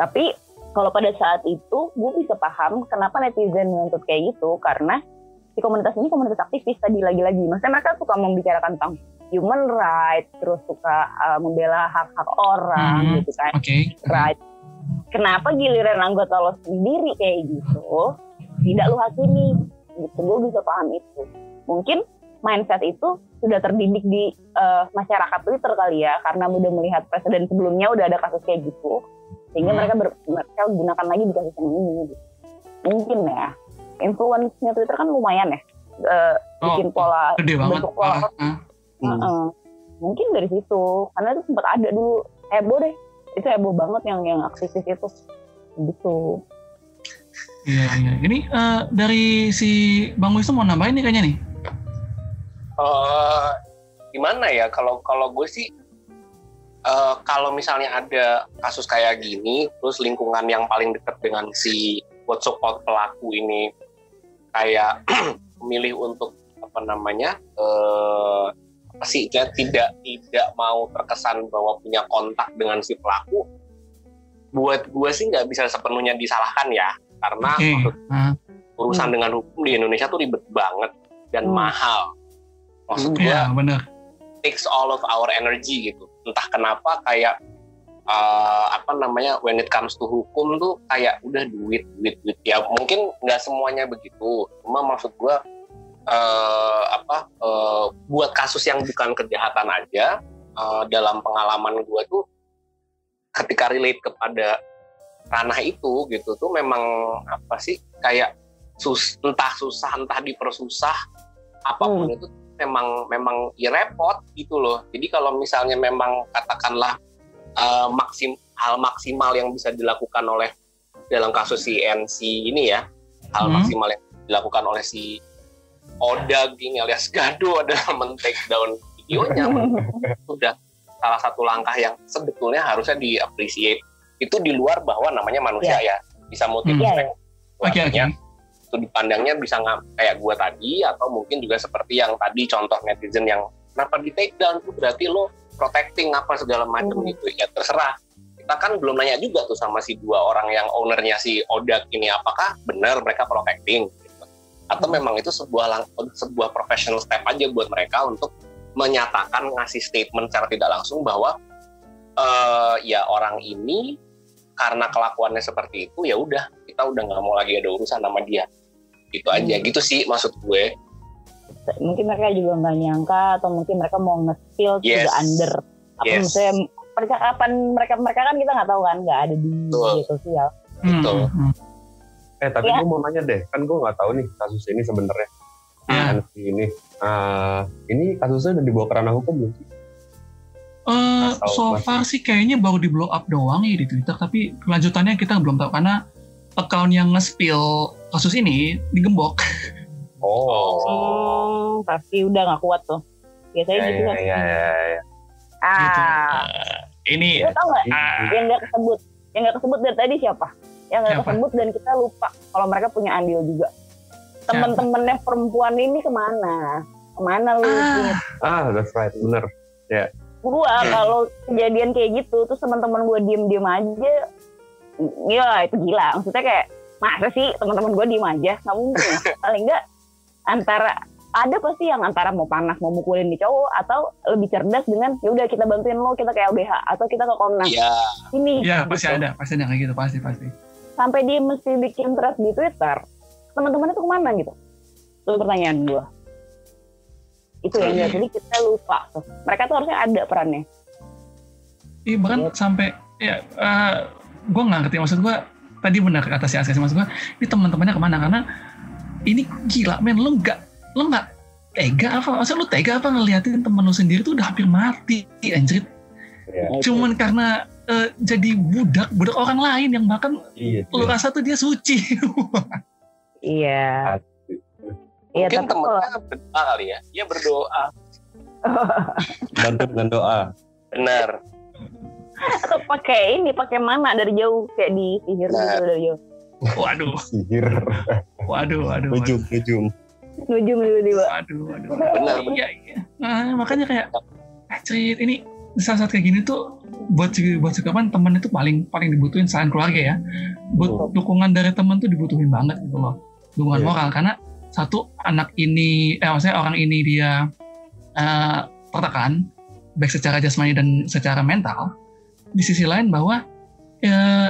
tapi kalau pada saat itu gue bisa paham kenapa netizen menuntut kayak gitu karena si komunitas ini komunitas aktivis tadi lagi-lagi maksudnya mereka suka membicarakan tentang human rights terus suka uh, membela hak-hak orang Hmm. gitu kan oke right kenapa giliran anggota lo sendiri kayak gitu tidak lo hakimi gitu gue bisa paham itu mungkin mindset itu sudah terdidik di eh, masyarakat Twitter kali ya karena udah melihat presiden sebelumnya udah ada kasus kayak gitu sehingga Hmm. mereka ber- mereka gunakan lagi di kasus yang ini gitu. mungkin ya influence-nya Twitter kan lumayan ya eh, Oh, bikin pola gede banget bentuk pola ah, ah. Heeh. mungkin dari situ karena itu sempat ada dulu heboh deh itu heboh banget yang yang aktivis itu gitu Iya, iya. Ini eh, dari si Bang Wisnu mau nambahin nih kayaknya nih. Eh, gimana ya kalau kalau gue sih eh, kalau misalnya ada kasus kayak gini terus lingkungan yang paling dekat dengan si quote support pelaku ini kayak memilih untuk apa namanya eh sih ya, tidak tidak mau terkesan bahwa punya kontak dengan si pelaku buat gue sih nggak bisa sepenuhnya disalahkan ya karena maksud Ah, urusan dengan hukum di Indonesia tuh ribet banget dan Hmm. mahal maksud gue bener. takes all of our energy gitu. Entah kenapa kayak uh, apa namanya when it comes to hukum tuh kayak udah duit duit duit ya mungkin nggak semuanya begitu. Cuma maksud gua uh, apa uh, buat kasus yang bukan kejahatan aja uh, dalam pengalaman gua tuh ketika relate kepada ranah itu gitu tuh memang apa sih kayak sus entah susah entah dipersusah apa pun itu memang memang ya repot gitu loh. Jadi kalau misalnya memang katakanlah eh, maksim hal maksimal yang bisa dilakukan oleh dalam kasus si NC ini ya, hal Hmm. maksimal yang dilakukan oleh si Odag ini alias Gado adalah men-take down videonya sudah salah satu langkah yang sebetulnya harusnya di-appreciate. Itu di luar bahwa namanya manusia ya, bisa multi Hmm. Iya, iya. Oke, oke. itu dipandangnya bisa nggak kayak gua tadi atau mungkin juga seperti yang tadi contoh netizen yang kenapa di take down tuh berarti lo protecting apa segala macam Hmm. gitu ya terserah kita kan belum nanya juga tuh sama si dua orang yang ownernya si Odak ini apakah benar mereka protecting. Atau memang itu sebuah lang- sebuah professional step aja buat mereka untuk menyatakan ngasih statement secara tidak langsung bahwa eh ya orang ini karena kelakuannya seperti itu ya udah kita udah nggak mau lagi ada urusan sama dia gitu aja Hmm. gitu sih maksud gue mungkin mereka juga nggak nyangka atau mungkin mereka mau nge-spill Yes. under apa Yes. misalnya percakapan mereka mereka kan kita nggak tahu kan nggak ada di media sosial Hmm, Betul. hmm, Eh tapi Ya. gue mau nanya deh, kan gue nggak tahu nih kasus ini sebenarnya. Ya. Kan si ini, Ah, ini kasusnya udah dibawa ke ranah hukum belum sih? Eh, Atau so masih- far sih kayaknya baru di blow up doang ya di Twitter, tapi kelanjutannya kita belum tahu karena account yang nge-spill kasus ini digembok. Oh. hmm, pasti udah nggak kuat tuh biasanya Ya, gitu ya, kan ya, ya, ya. Gitu. ah Eh, ini Lo tau nggak ah, yang nggak kesebut yang nggak kesebut dari tadi siapa yang nggak Siapa? kesebut dan kita lupa. Kalau mereka punya andil juga. Teman-temannya perempuan ini ke mana? Ke mana lu ah, Ah, that's right, bener. gua kalau kejadian kayak gitu terus teman-teman gua diem-diem aja ya itu gila. Maksudnya kayak masa sih teman-teman gua diem aja? Nggak mungkin. Paling enggak antara ada pasti yang antara mau panas mau mukulin di cowok atau lebih cerdas dengan ya udah kita bantuin lo kita ke LBH atau kita ke Komnas. Iya, ini. Ya pasti gitu. ada, pasti ada kayak gitu, pasti pasti. Sampai dia mesti bikin thread di Twitter teman-teman itu ke mana gitu? Itu pertanyaan gua. Itu yang Iya. jadi kita lupa. Tuh mereka tuh harusnya ada perannya. Iya bahkan sampai ya gue nggak ngerti maksud gue tadi benar kata si Aska maksud gue ini teman-temannya ke mana? Karena ini gila men lu nggak lu nggak tega apa? Maksud lu tega apa ngeliatin temen lu sendiri tuh udah hampir mati anjir Iya. cuman karena eh, jadi budak budak orang lain yang bahkan Iya. lu rasa tuh dia suci iya iya mungkin tapi kalau temennya berdoa kali ya. Dia berdoa. Bantu dengan doa. Benar. atau pakai ini pakai mana dari jauh kayak di sihir Nah. gitu dari jauh waduh Sihir. waduh waduh waduh Ujung, ujung. nujum tiba-tiba waduh waduh Benar. iya iya nah, makanya kayak anjir ini saat-saat kayak gini tuh buat buat kapan teman itu paling paling dibutuhin selain keluarga ya. Buat dukungan dari teman tuh dibutuhin banget gitu loh. Dukungan Iya. moral karena satu anak ini eh maksudnya orang ini dia eh, tertekan baik secara jasmani dan secara mental. Di sisi lain bahwa eh,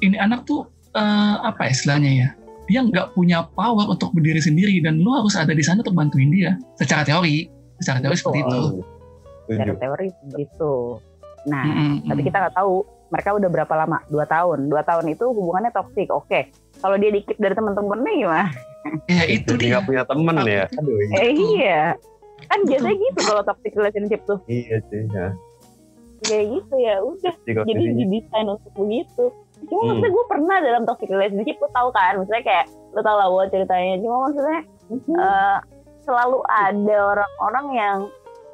ini anak tuh eh, apa ya istilahnya ya dia nggak punya power untuk berdiri sendiri dan lu harus ada di sana untuk bantuin dia. Secara teori secara teori seperti itu dari Setuju. teori begitu. Nah Mm-mm. tapi kita nggak tahu mereka udah berapa lama? Dua tahun. Dua tahun itu hubungannya toksik oke kalau dia dikit dari teman-temannya gimana? Ya itu Jadi dia. nggak punya temen ya. Aduh, eh iya. Kan biasanya gitu kalau toxic relationship tuh. Iya sih. Ya. kayak gitu ya. Udah. Jika jadi didesain untuk begitu. Cuma Hmm. maksudnya gue pernah dalam toxic relationship lu tahu kan? Maksudnya kayak lu tau lah gue ceritanya. Cuma maksudnya eh, selalu ada orang-orang yang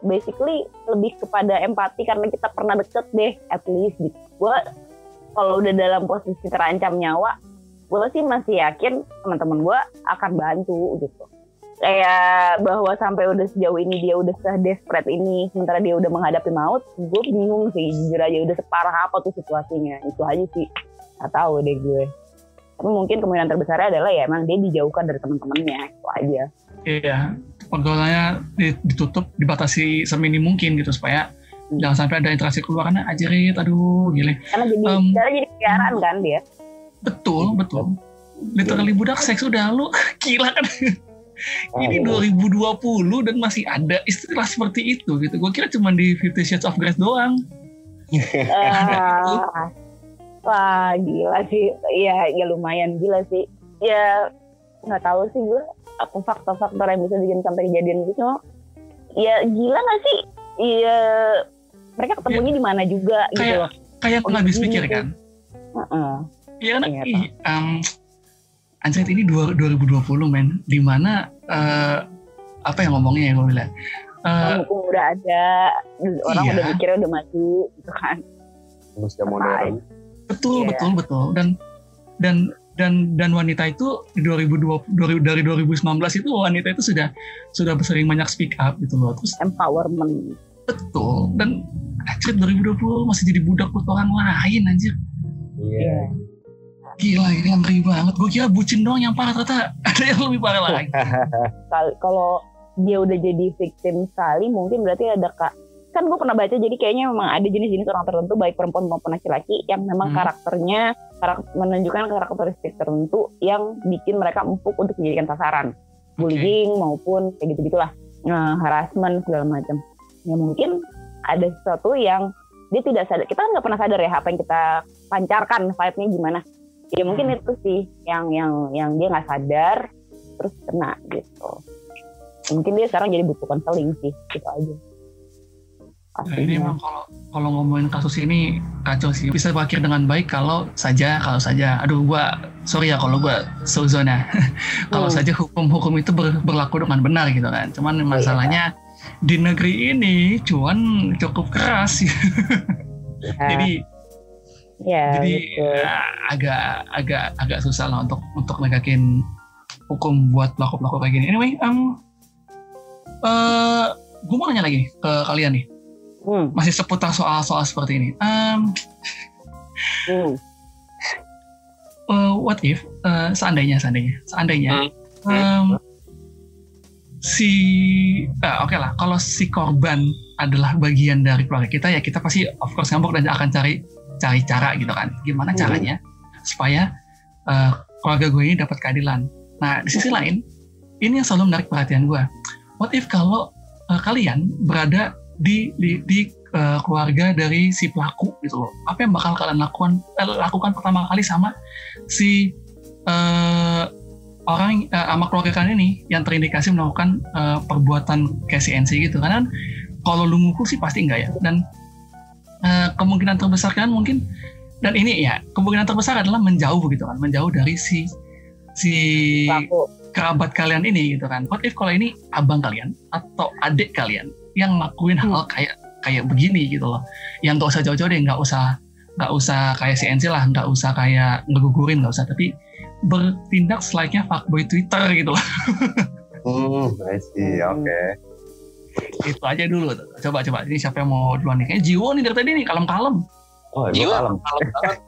basically lebih kepada empati karena kita pernah deket deh at least gitu. Gue kalau udah dalam posisi terancam nyawa gue sih masih yakin teman-teman gue akan bantu gitu. Kayak bahwa sampai udah sejauh ini dia udah se-desperate ini sementara dia udah menghadapi maut gue bingung sih jujur aja udah separah apa tuh situasinya. Itu aja sih nggak tahu deh gue. Tapi mungkin kemungkinan terbesarnya adalah ya emang dia dijauhkan dari teman-temannya itu aja. Iya pergaulannya di- ditutup dibatasi seminim mungkin gitu supaya Hmm. jangan sampai ada interaksi keluar karena ajarit aduh gile karena jadi Um, karena jadi peliharaan kan dia? betul betul. Literally budak seks udah lu gila kan? Ini 2020 dan masih ada istilah seperti itu gitu. Gue kira cuma di Fifty Shades of Grey doang. Ah, wah gila sih. Ya ya lumayan gila sih. Ya nggak tahu sih gue apa faktor-faktor yang bisa bikin sampai kejadian gitu ya gila nggak sih iya mereka ketemunya di mana juga gitu kayak loh kayak Oh, nggak habis pikir tuh. kan Heeh. Iya kan? Iya, Ih, um, anjir ini dua- 2020 men, di mana eh, apa yang ngomongnya ya gue bilang. Eh, hukum udah ada orang Iya. udah mikirnya udah maju gitu kan manusia modern. betul Iya. betul betul dan dan dan dan wanita itu di 2020 dari dari 2019 itu wanita itu sudah sudah sering banyak speak up gitu loh. Terus empowerment. Betul. Dan anjir 2020 masih jadi budak buat orang lain anjir. Iya. gila ini yang ngeri banget. Gue kira bucin doang yang parah ternyata ada yang lebih parah lagi. Kal- kalau dia udah jadi victim sekali mungkin berarti ada kak kan gue pernah baca jadi kayaknya memang ada jenis-jenis orang tertentu baik perempuan maupun laki-laki yang memang Hmm. karakternya karak- menunjukkan karakteristik tertentu yang bikin mereka empuk untuk dijadikan sasaran. Bullying maupun kayak gitu gitulah nah, harassment segala macam. Ya mungkin ada sesuatu yang dia tidak sadar kita kan nggak pernah sadar ya apa yang kita pancarkan vibe-nya gimana. Ya mungkin Hmm. itu sih yang yang yang dia nggak sadar terus kena gitu. Mungkin dia sekarang jadi butuh konseling sih gitu aja Nah, ini Pastinya. emang kalau kalau ngomongin kasus ini kacau sih. Bisa berakhir dengan baik kalau saja kalau saja. Aduh gua sorry ya kalau gua suzona. kalau Hmm. saja hukum-hukum itu ber- berlaku dengan benar gitu kan. Cuman masalahnya di negeri ini cuan cukup keras. Ya, jadi ya, jadi betul. ya, agak agak agak susah lah untuk untuk negakin hukum buat pelaku-pelaku kayak gini. Anyway, um, eh gue mau nanya lagi ke kalian nih. Hmm, masih seputar soal-soal seperti ini. Um, hmm. uh, what if uh, seandainya seandainya seandainya um, si ah, oke lah kalau si korban adalah bagian dari keluarga kita ya kita pasti of course ngambek dan akan cari cari cara gitu kan gimana Hmm. caranya supaya uh, keluarga gue ini dapat keadilan nah di sisi lain ini yang selalu menarik perhatian gue what if kalau uh, kalian berada di di, di uh, keluarga dari si pelaku gitu loh. Apa yang bakal kalian lakukan eh, lakukan pertama kali sama si eh, orang eh, sama keluarga kalian ini yang terindikasi melakukan eh, perbuatan kayak CNC gitu. Karena kan kalau lu mukul sih pasti enggak ya. Dan eh, kemungkinan terbesar kan mungkin dan ini ya kemungkinan terbesar adalah menjauh gitu kan. Menjauh dari si si Pelaku. kerabat kalian ini gitu kan. What if kalau ini abang kalian atau adik kalian yang ngelakuin hal kayak kayak begini gitu loh yang nggak usah jauh-jauh deh nggak usah nggak usah kayak CNC lah nggak usah kayak ngegugurin nggak usah tapi bertindak selayaknya fuckboy Twitter gitu loh Hmm, I see. Oke. itu aja dulu coba coba ini siapa yang mau duluan nih kayak Jiwo nih dari tadi nih kalem-kalem Oh, Jiwa kalem. kalem banget.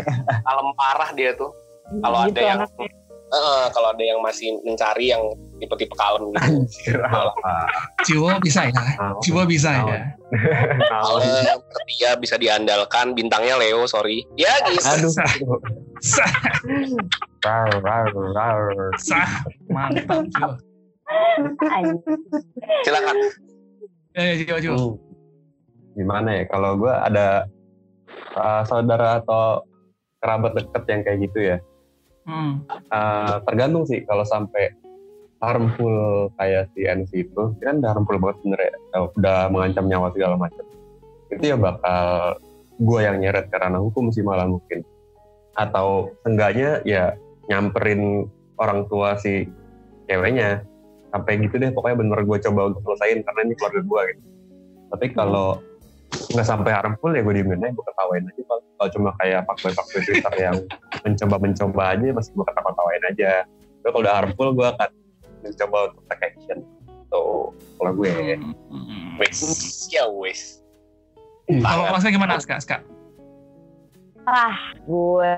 kalem parah dia tuh. Kalau ada Gitu yang anaknya. Eh, kalau ada yang masih mencari yang tipe-tipe kalem gitu. Anjir? Jiwo bisa ya. Jiwo bisa ya Kalem. Setia, bisa diandalkan. Bintangnya Leo, sorry. Ya gitu. Aduh. sah Rar, rar, rar. sah mantap Jiwo Anjing. Silakan. eh Jiwo Jiwo Hmm. Gimana ya kalau gue ada uh, saudara atau kerabat deket yang kayak gitu ya. Hmm. Uh, tergantung sih kalau sampai harmful kayak si NC itu, kan udah harmful banget bener ya, Uh, udah mengancam nyawa segala macam. Itu ya bakal gue yang nyeret karena hukum sih malah mungkin. Atau enggaknya ya nyamperin orang tua si ceweknya. Sampai gitu deh, pokoknya bener gue coba untuk selesain karena ini keluarga gue gitu. Tapi kalau nggak sampai harmful ya gue diemin aja, gue ketawain aja. Kalau cuma kayak pakwe-pakwe Twitter yang mencoba-mencoba aja, masih gue ketawa-tawain aja. Tapi kalau udah harmful, gue akan mencoba untuk take action. Tuh, kalau gue. Hmm. Wes, ya wes. kalau masnya gimana Aska Aska ah gue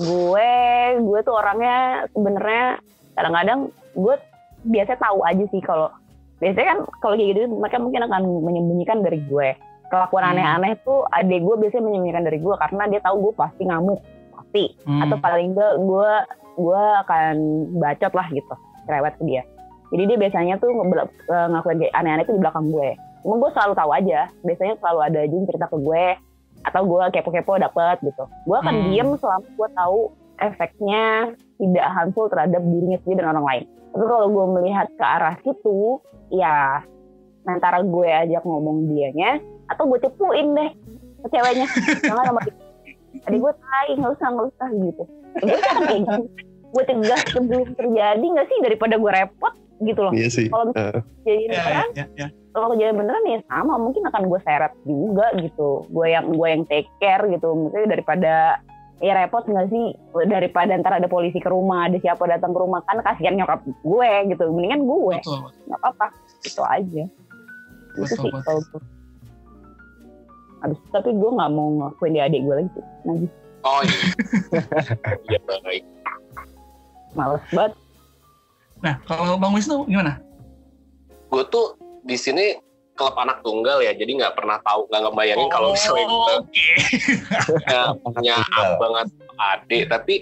gue gue tuh orangnya sebenarnya kadang-kadang gue biasa tahu aja sih kalau biasanya kan kalau kayak gitu mereka mungkin akan menyembunyikan dari gue kelakuan Hmm. aneh-aneh tuh adik gue biasanya menyembunyikan dari gue karena dia tahu gue pasti ngamuk pasti Hmm. atau paling enggak gue gue akan bacot lah gitu cerewet ke dia jadi dia biasanya tuh ngebel- eh, ngakuin kayak aneh-aneh tuh di belakang gue Emang gue selalu tahu aja biasanya selalu ada aja yang cerita ke gue atau gue kepo-kepo dapet gitu gue akan Hmm. diem selama gue tahu efeknya tidak harmful terhadap dirinya sendiri dan orang lain tapi kalau gue melihat ke arah situ ya antara gue ajak ngomong dianya atau gue cepuin deh ke ceweknya. Jangan sama dia. tadi gue tai nggak usah nggak usah gitu. Gue kan kayak gitu. Gue tegas sebelum terjadi nggak sih? Daripada gue repot gitu loh. Iya sih. kalau misalnya kejadian ya, beneran ya, ya. kalau kejadian beneran ya sama mungkin akan gue seret juga gitu. Gue yang gue yang take care gitu. Maksudnya daripada ya repot nggak sih? Daripada ntar ada polisi ke rumah ada siapa datang ke rumah kan kasihan nyokap gue gitu. Mendingan gue. Betul nggak apa-apa. Itu aja. Itu Betul, sih betul. kalau gue Abis itu, tapi gue nggak mau ngakuin di adik gue lagi. Sih lagi. Oh iya. Iya baik. males banget. Nah kalau Bang Wisnu gimana? Gue tuh di sini klub anak tunggal ya, jadi nggak pernah tahu, nggak ngebayangin kalau misalnya Oh, Oke. punya, punya abang atau adik. Tapi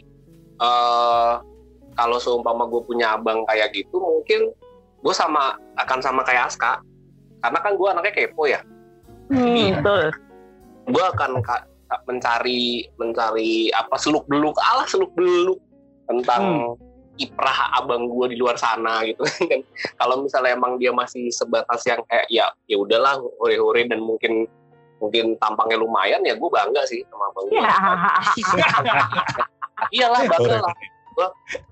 eh kalau seumpama gue punya abang kayak gitu, mungkin gue sama akan sama kayak Aska, karena kan gue anaknya kepo ya. Hmm, betul. gue akan ka- mencari mencari apa seluk beluk alah seluk beluk tentang kiprah abang gue di luar sana gitu kan kalau misalnya emang dia masih sebatas yang kayak ya ya udahlah hore-hore dan mungkin mungkin tampangnya lumayan ya gue bangga sih sama abang gue Ya. iyalah bangga lah gue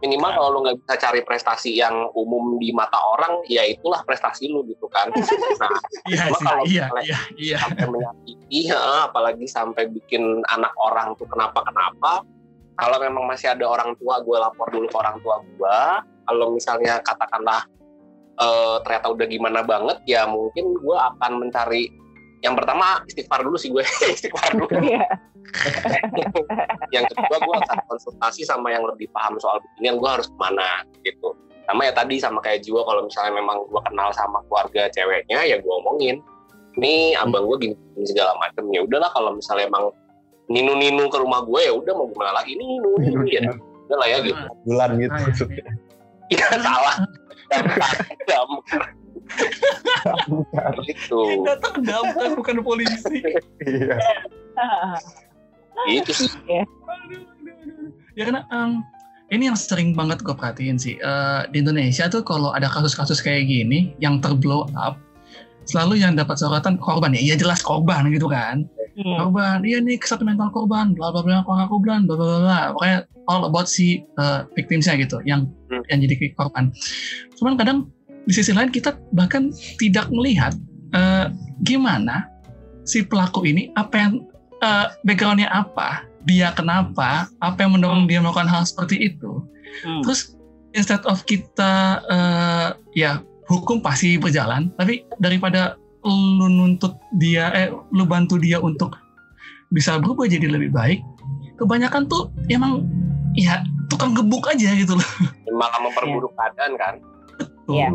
minimal kalau lu nggak bisa cari prestasi yang umum di mata orang ya itulah prestasi lu gitu kan nah Iya sih, kalau iya, misalnya iya, iya. sampai menyakiti, ya, apalagi sampai bikin anak orang tuh kenapa-kenapa. Kalau memang masih ada orang tua, gue lapor dulu ke orang tua gue. Kalau misalnya katakanlah eh, ternyata udah gimana banget, ya mungkin gue akan mencari yang pertama istighfar dulu sih gue istighfar dulu. Iya. yang kedua gue akan konsultasi sama yang lebih paham soal beginian gue harus ke mana gitu. Sama ya tadi sama kayak jiwa kalau misalnya memang gue kenal sama keluarga ceweknya ya gue omongin ini abang gue gini, gini segala macam ya udahlah kalau misalnya emang ninu ninu ke rumah gue ya udah mau gimana lagi? Ninu ninu ya. udah lah ya gitu. Bulan gitu Ah, maksudnya. iya salah. Damkar. Damkar. Gitu. Datang damkar bukan polisi. Iya. gitu sih. Aduh. Ya karena em, ini yang sering banget gue perhatiin sih. Eh, di Indonesia tuh kalau ada kasus-kasus kayak gini yang terblow up selalu yang dapat sorotan korban. Ya iya jelas korban gitu kan Hmm. korban. Iya nih kesatu mental korban. Bla bla bla korban korban? Bla bla bla pokoknya all about si uh, victimsnya gitu yang Hmm. yang jadi korban. Cuman kadang di sisi lain kita bahkan tidak melihat eh, gimana si pelaku ini apa yang eh, backgroundnya apa dia kenapa apa yang mendorong dia melakukan hal seperti itu. Hmm. terus instead of kita eh, ya hukum pasti berjalan tapi daripada lu nuntut dia eh lu bantu dia untuk bisa berubah jadi lebih baik. Kebanyakan tuh emang ya tukang gebuk aja gitu loh. Malah memperburuk keadaan kan? Iya.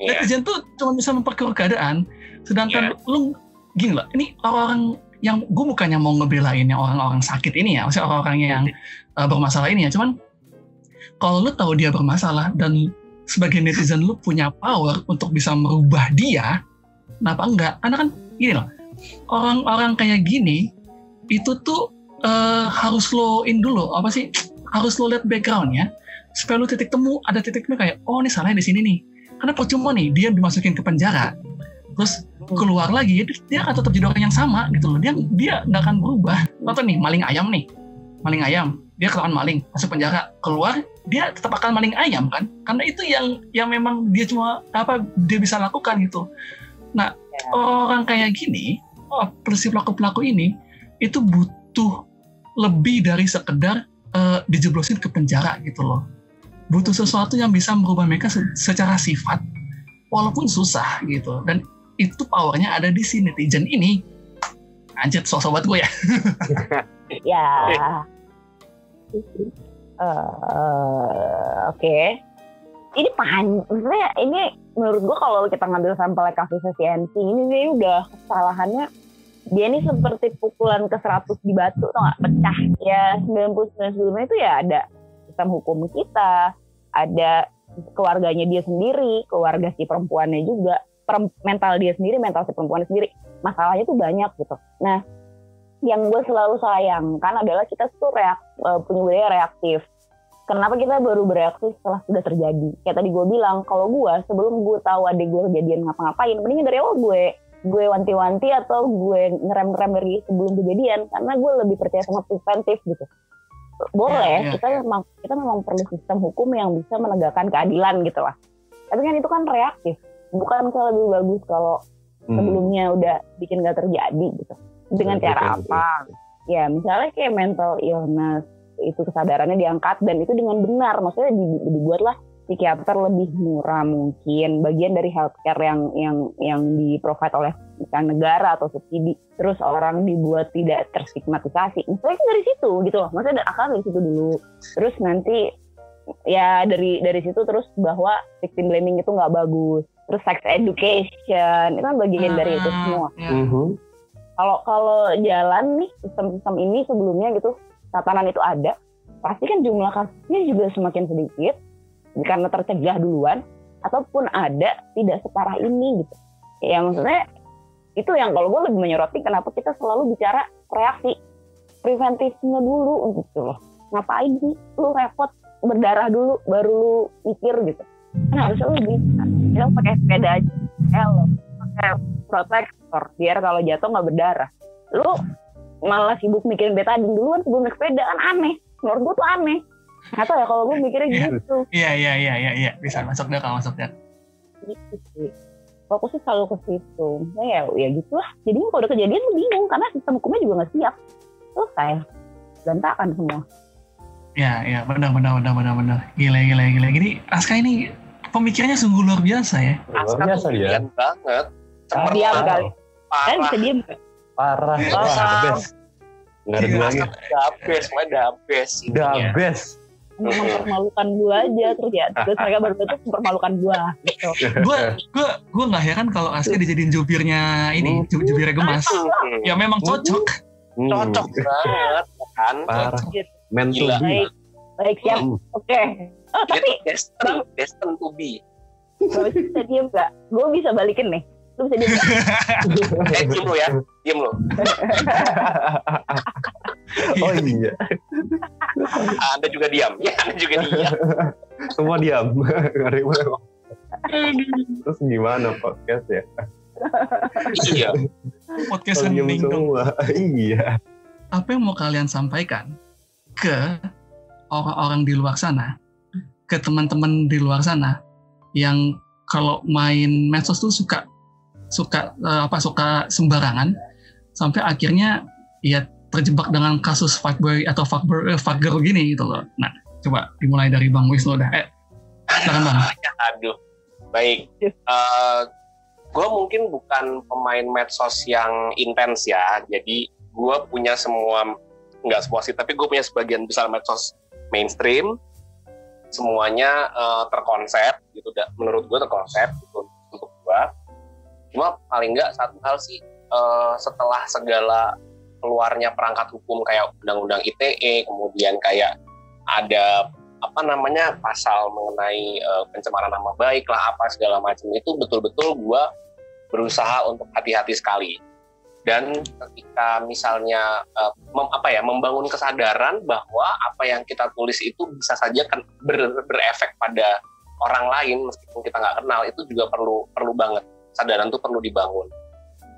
Iya. netizen tuh cuma bisa memperkeruh keadaan. Sedangkan lu gini loh ini orang-orang yang gue bukannya mau ngebelain yang orang-orang sakit ini ya maksudnya orang-orang yang uh, bermasalah ini ya. Cuman kalau lu tahu dia bermasalah dan sebagai netizen lu punya power untuk bisa merubah dia kenapa enggak? Karena kan gini loh orang-orang kayak gini itu tuh eh, harus lo in dulu apa sih? Harus lo lihat backgroundnya supaya lu titik temu ada titik temu kayak oh ini salahnya di sini nih. Karena percuma nih dia dimasukin ke penjara. Terus keluar lagi dia akan tetap jadi orang yang sama gitu loh. Dia dia nggak akan berubah. Contoh nih? Maling ayam nih. Maling ayam. Dia kelawan maling masuk penjara. Keluar dia tetap akan maling ayam kan? Karena itu yang yang memang dia cuma apa dia bisa lakukan gitu nah orang kayak gini oh, si pelaku pelaku ini itu butuh lebih dari sekedar eh, dijeblosin ke penjara gitu loh. Butuh sesuatu yang bisa merubah mereka se- secara sifat walaupun susah gitu. Dan itu powernya ada di si netizen ini. Anjir sobat gue ya. Ya. Eh, Oke. Ini pan, maksudnya ini menurut gua kalau kita ngambil sampel kasusnya si NC ini dia udah kesalahannya dia ini seperti pukulan ke 100 di batu atau nggak? Pecah. Ya 99 sebelumnya itu ya ada sistem hukum kita ada keluarganya dia sendiri keluarga si perempuannya juga mental dia sendiri mental si perempuannya sendiri. Masalahnya tuh banyak gitu. Nah yang gue selalu sayangkan adalah kita tuh reak, eh, punya budaya reaktif. Kenapa kita baru bereaksi setelah sudah terjadi? Kayak tadi gue bilang, kalau gue sebelum gue tahu adik gue kejadian ngapa-ngapain, mendingan dari awal gue gue wanti-wanti atau gue ngerem-ngerem dari sebelum kejadian karena gue lebih percaya sama preventif gitu. Boleh, Ya, ya, kita memang kita memang perlu sistem hukum yang bisa menegakkan keadilan gitu lah. Tapi kan itu kan reaktif, bukan lebih bagus kalau Hmm. sebelumnya udah bikin gak terjadi gitu. Dengan cara apa? Ya misalnya kayak mental illness itu kesadarannya diangkat dan itu dengan benar, maksudnya di- dibuatlah psikiater lebih murah mungkin. Bagian dari healthcare yang yang yang di provide oleh misalnya negara atau subsidi. Terus orang dibuat tidak terstigmatisasi. Misalnya dari situ gitu loh. Maksudnya akal dari situ dulu. Terus nanti ya dari dari situ terus bahwa victim blaming itu nggak bagus. Terus sex education itu kan bagian dari itu Ah, semua. ya. Mhm. kalau kalau jalan nih sistem-sistem ini sebelumnya gitu tatanan itu ada pasti kan jumlah kasusnya juga semakin sedikit. Karena tercegah duluan ataupun ada tidak separah ini gitu. Ya maksudnya itu yang kalau gue lebih menyoroti kenapa kita selalu bicara reaksi preventifnya dulu gitu loh. Ngapain sih lu repot berdarah dulu baru lu mikir gitu. Kan harusnya lu bisa ya pakai sepeda aja. Helm pakai protektor biar kalau jatuh nggak berdarah. Lu malah sibuk mikirin betadine duluan sebelum naik sepeda kan aneh. Menurut gue tuh aneh. Atau ya kalau gue mikirnya gitu. Iya iya iya iya iya. Bisa masuk deh kalau masuk deh. gitu sih. Fokusnya selalu ke situ. Nah, ya ya gitu lah jadinya kalau udah kejadian lu bingung. Karena sistem hukumnya juga nggak siap. Selesai. Berantakan semua. Ya ya benar benar benar benar benar. Gila gila gila. Gini Aska ini pemikirannya sungguh luar biasa ya. Luar Aska biasa tuh dia. banget. Cemerlang, diam kali kalian parah. bisa diem Parah. Iya. Wah, the best. Nggak ada duanya. The best, semuanya the best. The best. mempermalukan gua aja terus ya terus mereka baru tuh mempermalukan gua gitu Gue gue gue nggak heran kalau Aska dijadiin jubirnya ini ju- jubirnya gemas. Hmm, Ya memang cocok. Hmm, Cocok banget kan. Parah. Gitu. Men to Gila. be. baik baik siap Hmm. oke oh, tapi Itu destined, destined to be. Gak bisa diem gak? Gue bisa balikin nih. Lu bisa diem gak? Eh, diem lo ya, diem lo. Oh iya. Anda juga diam. Ya, Anda juga diam. Semua diam. Ada yang ngomong. Terus gimana podcast ya? Iya. Podcast dong. semua. Iya. Apa yang mau kalian sampaikan ke orang-orang di luar sana, ke teman-teman di luar sana yang kalau main medsos tuh suka suka eh, apa suka sembarangan sampai akhirnya ya terjebak dengan kasus fuckboy atau fuckboy eh, fuckgirl gini gitu loh. Nah, coba dimulai dari Bang Wisnu dah. Eh, silakan Bang. Ya, aduh. Baik. Yes. gue mungkin bukan pemain medsos yang intens ya. Jadi gue punya semua, nggak semua sih, tapi gue punya sebagian besar medsos mainstream. Semuanya eh, terkonsep gitu. Menurut gue terkonsep gitu untuk gue. Cuma paling nggak satu hal sih eh, setelah segala keluarnya perangkat hukum kayak undang-undang ITE, kemudian kayak ada apa namanya pasal mengenai eh, pencemaran nama baik lah apa segala macam itu betul-betul gua berusaha untuk hati-hati sekali. Dan ketika misalnya eh, mem- apa ya membangun kesadaran bahwa apa yang kita tulis itu bisa saja kan ber- berefek pada orang lain meskipun kita nggak kenal itu juga perlu perlu banget kesadaran itu perlu dibangun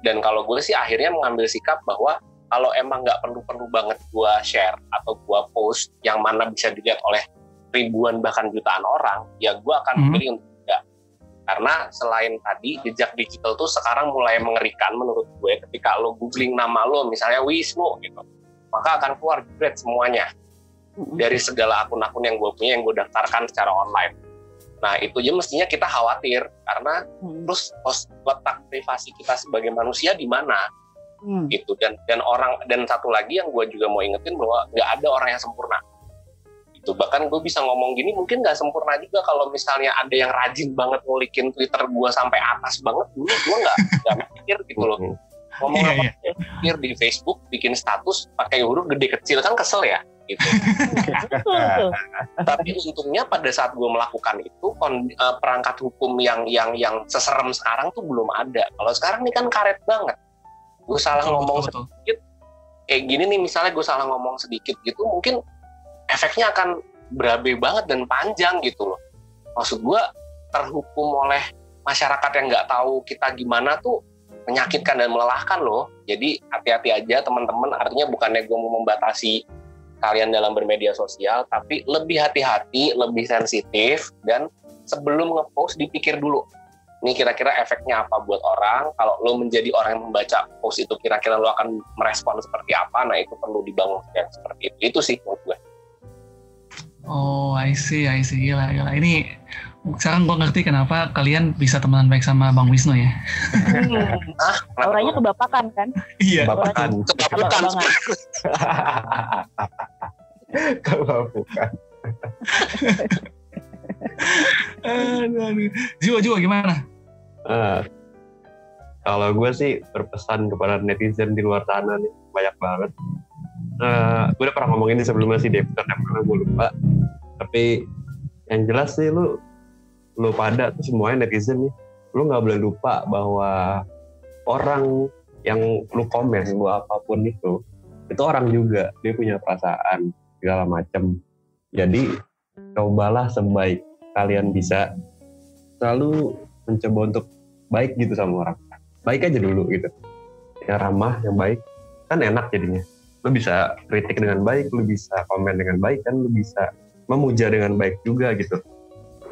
dan kalau gue sih akhirnya mengambil sikap bahwa kalau emang nggak perlu-perlu banget gue share atau gue post yang mana bisa dilihat oleh ribuan bahkan jutaan orang, ya gue akan Mhm. pilih untuk tidak. Karena selain tadi jejak digital tuh sekarang mulai mengerikan menurut gue ketika lo googling nama lo misalnya Wisnu gitu, maka akan keluar great semuanya dari segala akun-akun yang gue punya yang gue daftarkan secara online. Nah itu aja mestinya kita khawatir karena Hmm. terus letak privasi kita sebagai manusia di mana? Hmm. gitu dan dan orang dan satu lagi yang gue juga mau ingetin bahwa nggak ada orang yang sempurna. Itu bahkan gue bisa ngomong gini mungkin nggak sempurna juga kalau misalnya ada yang rajin banget ngulikin twitter gue sampai atas banget dulu gue nggak nggak mikir gitu loh. Ngomong Iya, apa mikir di Facebook bikin status pakai huruf gede kecil kan kesel ya gitu. Tapi untungnya pada saat gue melakukan itu eh, perangkat hukum yang yang yang seserem sekarang tuh belum ada. Kalau sekarang ini kan karet banget. Gue salah Betul, ngomong betul, betul. kayak gini nih misalnya gue salah ngomong sedikit gitu mungkin efeknya akan berabe banget dan panjang gitu loh. Maksud gue terhukum oleh masyarakat yang nggak tahu kita gimana tuh menyakitkan dan melelahkan loh. Jadi hati-hati aja teman-teman artinya bukannya gue mau membatasi kalian dalam bermedia sosial tapi lebih hati-hati lebih sensitif dan sebelum ngepost dipikir dulu. Ini kira-kira efeknya apa buat orang? Kalau lo menjadi orang yang membaca post itu kira-kira lo akan merespon seperti apa? Nah itu perlu dibangun yang seperti itu. Itu sih menurut gue. Oh, I see, I see. Gila, gila. Ini sekarang gue ngerti kenapa kalian bisa temenan baik sama Bang Wisnu ya. ah kenapa Auranya kebapakan kan? Iya. Bapakan. kebabukan Abang-abangan. Kalau bukan. Aduh, aduh. Jiwa, jiwa gimana? Eh, kalau gue sih berpesan kepada netizen di luar sana nih banyak banget. Eh, gue udah pernah ngomong ini sebelumnya sih karena karena gue lupa. Tapi yang jelas sih lu lu pada tuh semuanya netizen nih, lu nggak boleh lupa bahwa orang yang lu komen lu apa pun itu itu orang juga. Dia punya perasaan segala macam. Jadi cobalah sebaik kalian bisa. Selalu mencoba untuk baik gitu sama orang. Baik aja dulu gitu. Yang ramah yang baik kan enak jadinya. Lu bisa kritik dengan baik lu bisa komen dengan baik kan lu bisa memuja dengan baik juga gitu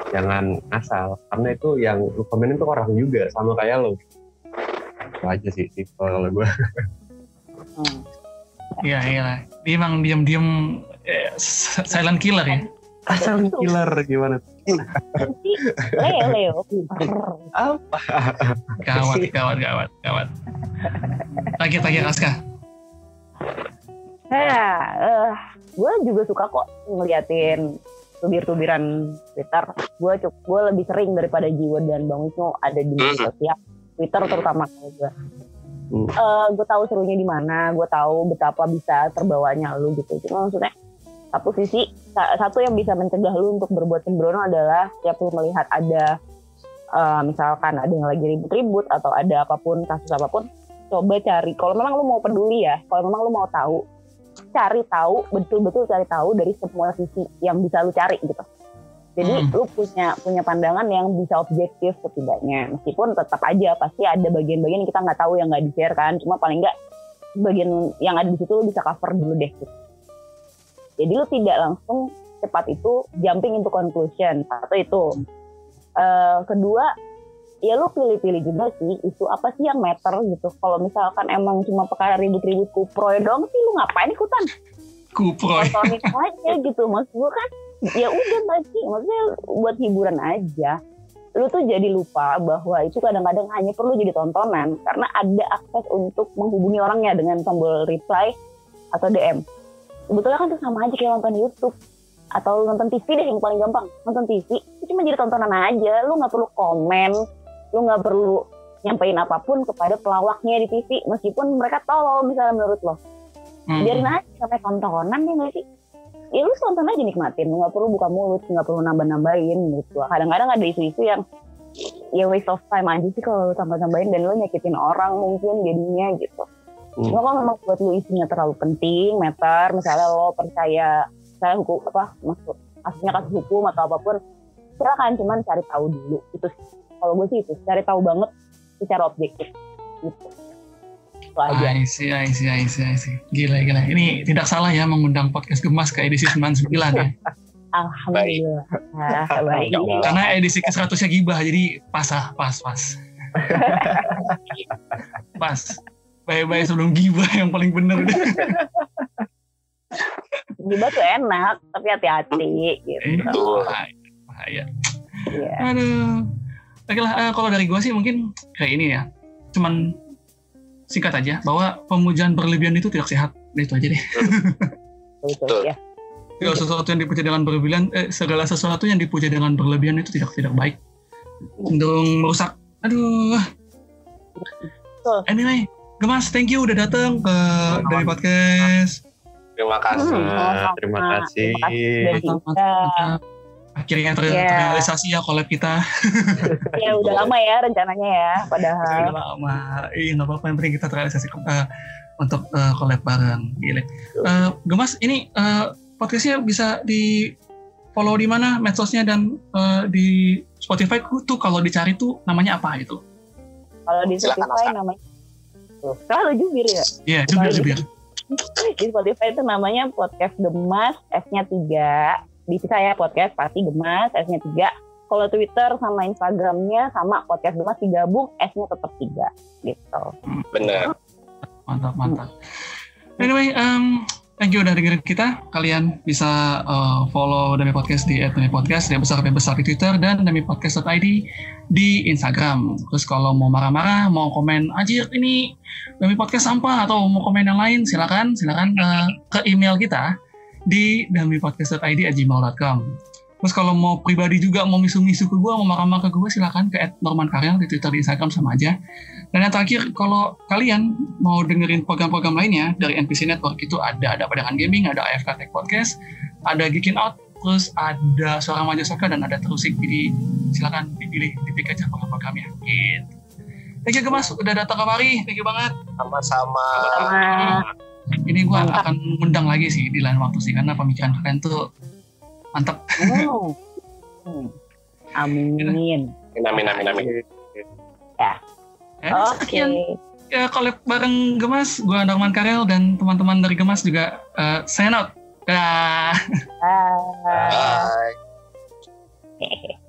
jangan asal karena itu yang lu komen itu orang juga sama kayak lo itu aja sih tipe kalau gue Hmm. Iya iya lah. Dia emang diam-diam eh, silent killer ya. asal killer gimana Leo Leo. apa Gawat gawat gawat gawat. Lagi lagi Raska. Nah, eh, gue juga suka kok ngeliatin tubir-tubiran Twitter. Gue cuk, gue lebih sering daripada Jiwa dan Bang Wisnu ada di media sosial. Twitter terutama kalau gue. Hmm. Eh, gue tahu serunya di mana, gue tahu betapa bisa terbawanya lu gitu. Cuma maksudnya satu sisi sa- satu yang bisa mencegah lu untuk berbuat sembrono adalah setiap lu melihat ada eh, misalkan ada yang lagi ribut-ribut atau ada apa pun kasus apa pun coba cari kalau memang lu mau peduli ya kalau memang lu mau tahu cari tahu betul-betul cari tahu dari semua sisi yang bisa lu cari gitu. Jadi Hmm. lu punya punya pandangan yang bisa objektif setidaknya. Meskipun tetap aja pasti ada bagian-bagian yang kita nggak tahu yang nggak di share kan. Cuma paling nggak bagian yang ada di situ lu bisa cover dulu deh gitu. jadi lu tidak langsung cepat itu jumping into conclusion. Satu itu. Eh, kedua ya lu pilih-pilih juga sih isu apa sih yang meter gitu. Kalau misalkan emang cuma perkara ribut-ribut kuproy dong sih lu ngapain ikutan? Kuproy. tontonin aja gitu mas gue kan ya udah tadi maksudnya buat hiburan aja. Lu tuh jadi lupa bahwa itu kadang-kadang hanya perlu jadi tontonan karena ada akses untuk menghubungi orangnya dengan tombol reply atau DM sebetulnya kan itu sama aja kayak nonton YouTube atau nonton TV deh yang paling gampang nonton TV itu cuma jadi tontonan aja lu nggak perlu komen lu nggak perlu nyampein apa pun kepada pelawaknya di TV meskipun mereka tolol misalnya menurut lo Hmm. biarin aja sampai tontonan ya nggak sih ya lu tonton aja nikmatin lu nggak perlu buka mulut nggak perlu nambah-nambahin gitu kadang-kadang ada isu-isu yang ya waste of time aja sih kalau lu tambah-tambahin dan lu nyakitin orang mungkin jadinya gitu Hmm. cuma kalau memang buat lu isunya terlalu penting meter misalnya lo percaya saya hukum apa maksud aslinya kasus hukum atau apa pun silakan cuman cari tahu dulu itu sih. Kalau gue sih itu cari tahu banget secara objektif gitu itu aja I see, I see, I see, I see. Gila, gila. Ini tidak salah ya mengundang podcast Gemas ke edisi 99 ya. alhamdulillah Ah, baik Karena edisi ke 100 nya gibah, jadi pas ah, pas, pas. pas. Baik-baik sebelum gibah yang paling bener deh. Gibah tuh enak, tapi hati-hati gitu. Itu. Bahaya. bahaya. Iya. Aduh. Oke lah, eh, kalau dari gua sih mungkin kayak ini ya. Cuman singkat aja bahwa pemujaan berlebihan itu tidak sehat. Udah Itu aja deh. Betul, Betul. ya. Segala sesuatu yang dipuja dengan berlebihan, eh, segala sesuatu yang dipuja dengan berlebihan itu tidak tidak baik. Cenderung merusak. Aduh. Betul. Anyway, Gemas, thank you udah datang ke dari podcast. Terima kasih. Nah, terima kasih. Terima kasih mantap, mantap. Akhirnya ter- Iya. terrealisasi ya collab kita. Ya udah lama ya rencananya ya, padahal. Udah lama. Ih, nggak apa-apa yang penting kita terrealisasi eh, untuk eh, collab bareng. Gile. Eh, Gemas, ini eh, podcastnya bisa di follow di mana medsosnya dan eh, di Spotify tuh kalau dicari tuh namanya apa itu? Kalau di Spotify namanya selalu jubir ya. Iya, jubir jubir. Di Spotify itu namanya podcast Gemas, S-nya 3. Di saya podcast pasti Gemas, S-nya 3. Kalau Twitter sama Instagramnya sama podcast Gemas digabung, S-nya tetap 3. Gitu. Bener. Mantap, mantap. Anyway, um, thank you udah dengerin kita. Kalian bisa uh, follow Dami Podcast di Dami Podcast, dari besar sampai besar di Twitter, dan Dami Podcast.id di Instagram. Terus kalau mau marah-marah, mau komen, anjir ini Dami Podcast sampah, atau mau komen yang lain, silakan, silakan uh, ke email kita di damipodcast.id at gmail.com. Terus kalau mau pribadi juga mau misu-misu ke gue, mau marah-marah ke gue silakan ke @normankarel di Twitter di Instagram sama aja. Dan yang terakhir kalau kalian mau dengerin program-program lainnya dari NPC Network itu ada ada Padangan Gaming, ada AFK Tech Podcast, ada Geekin Out, terus ada Suara Maju Soka dan ada Terusik. Jadi silakan dipilih, dipilih aja program-programnya. Gitu. Thank you Gemas, udah datang kemari. Thank you banget. Sama-sama. Sama. Ini gue akan undang lagi sih di lain waktu sih karena pemikiran kalian tuh mantap. Hmm. Hmm. Amin. Amin, amin, amin, amin. Ya, Oke. sekian ya collab bareng Gemas, gue Norman Karel dan teman-teman dari Gemas juga uh, sign out. Dah. Bye. Bye.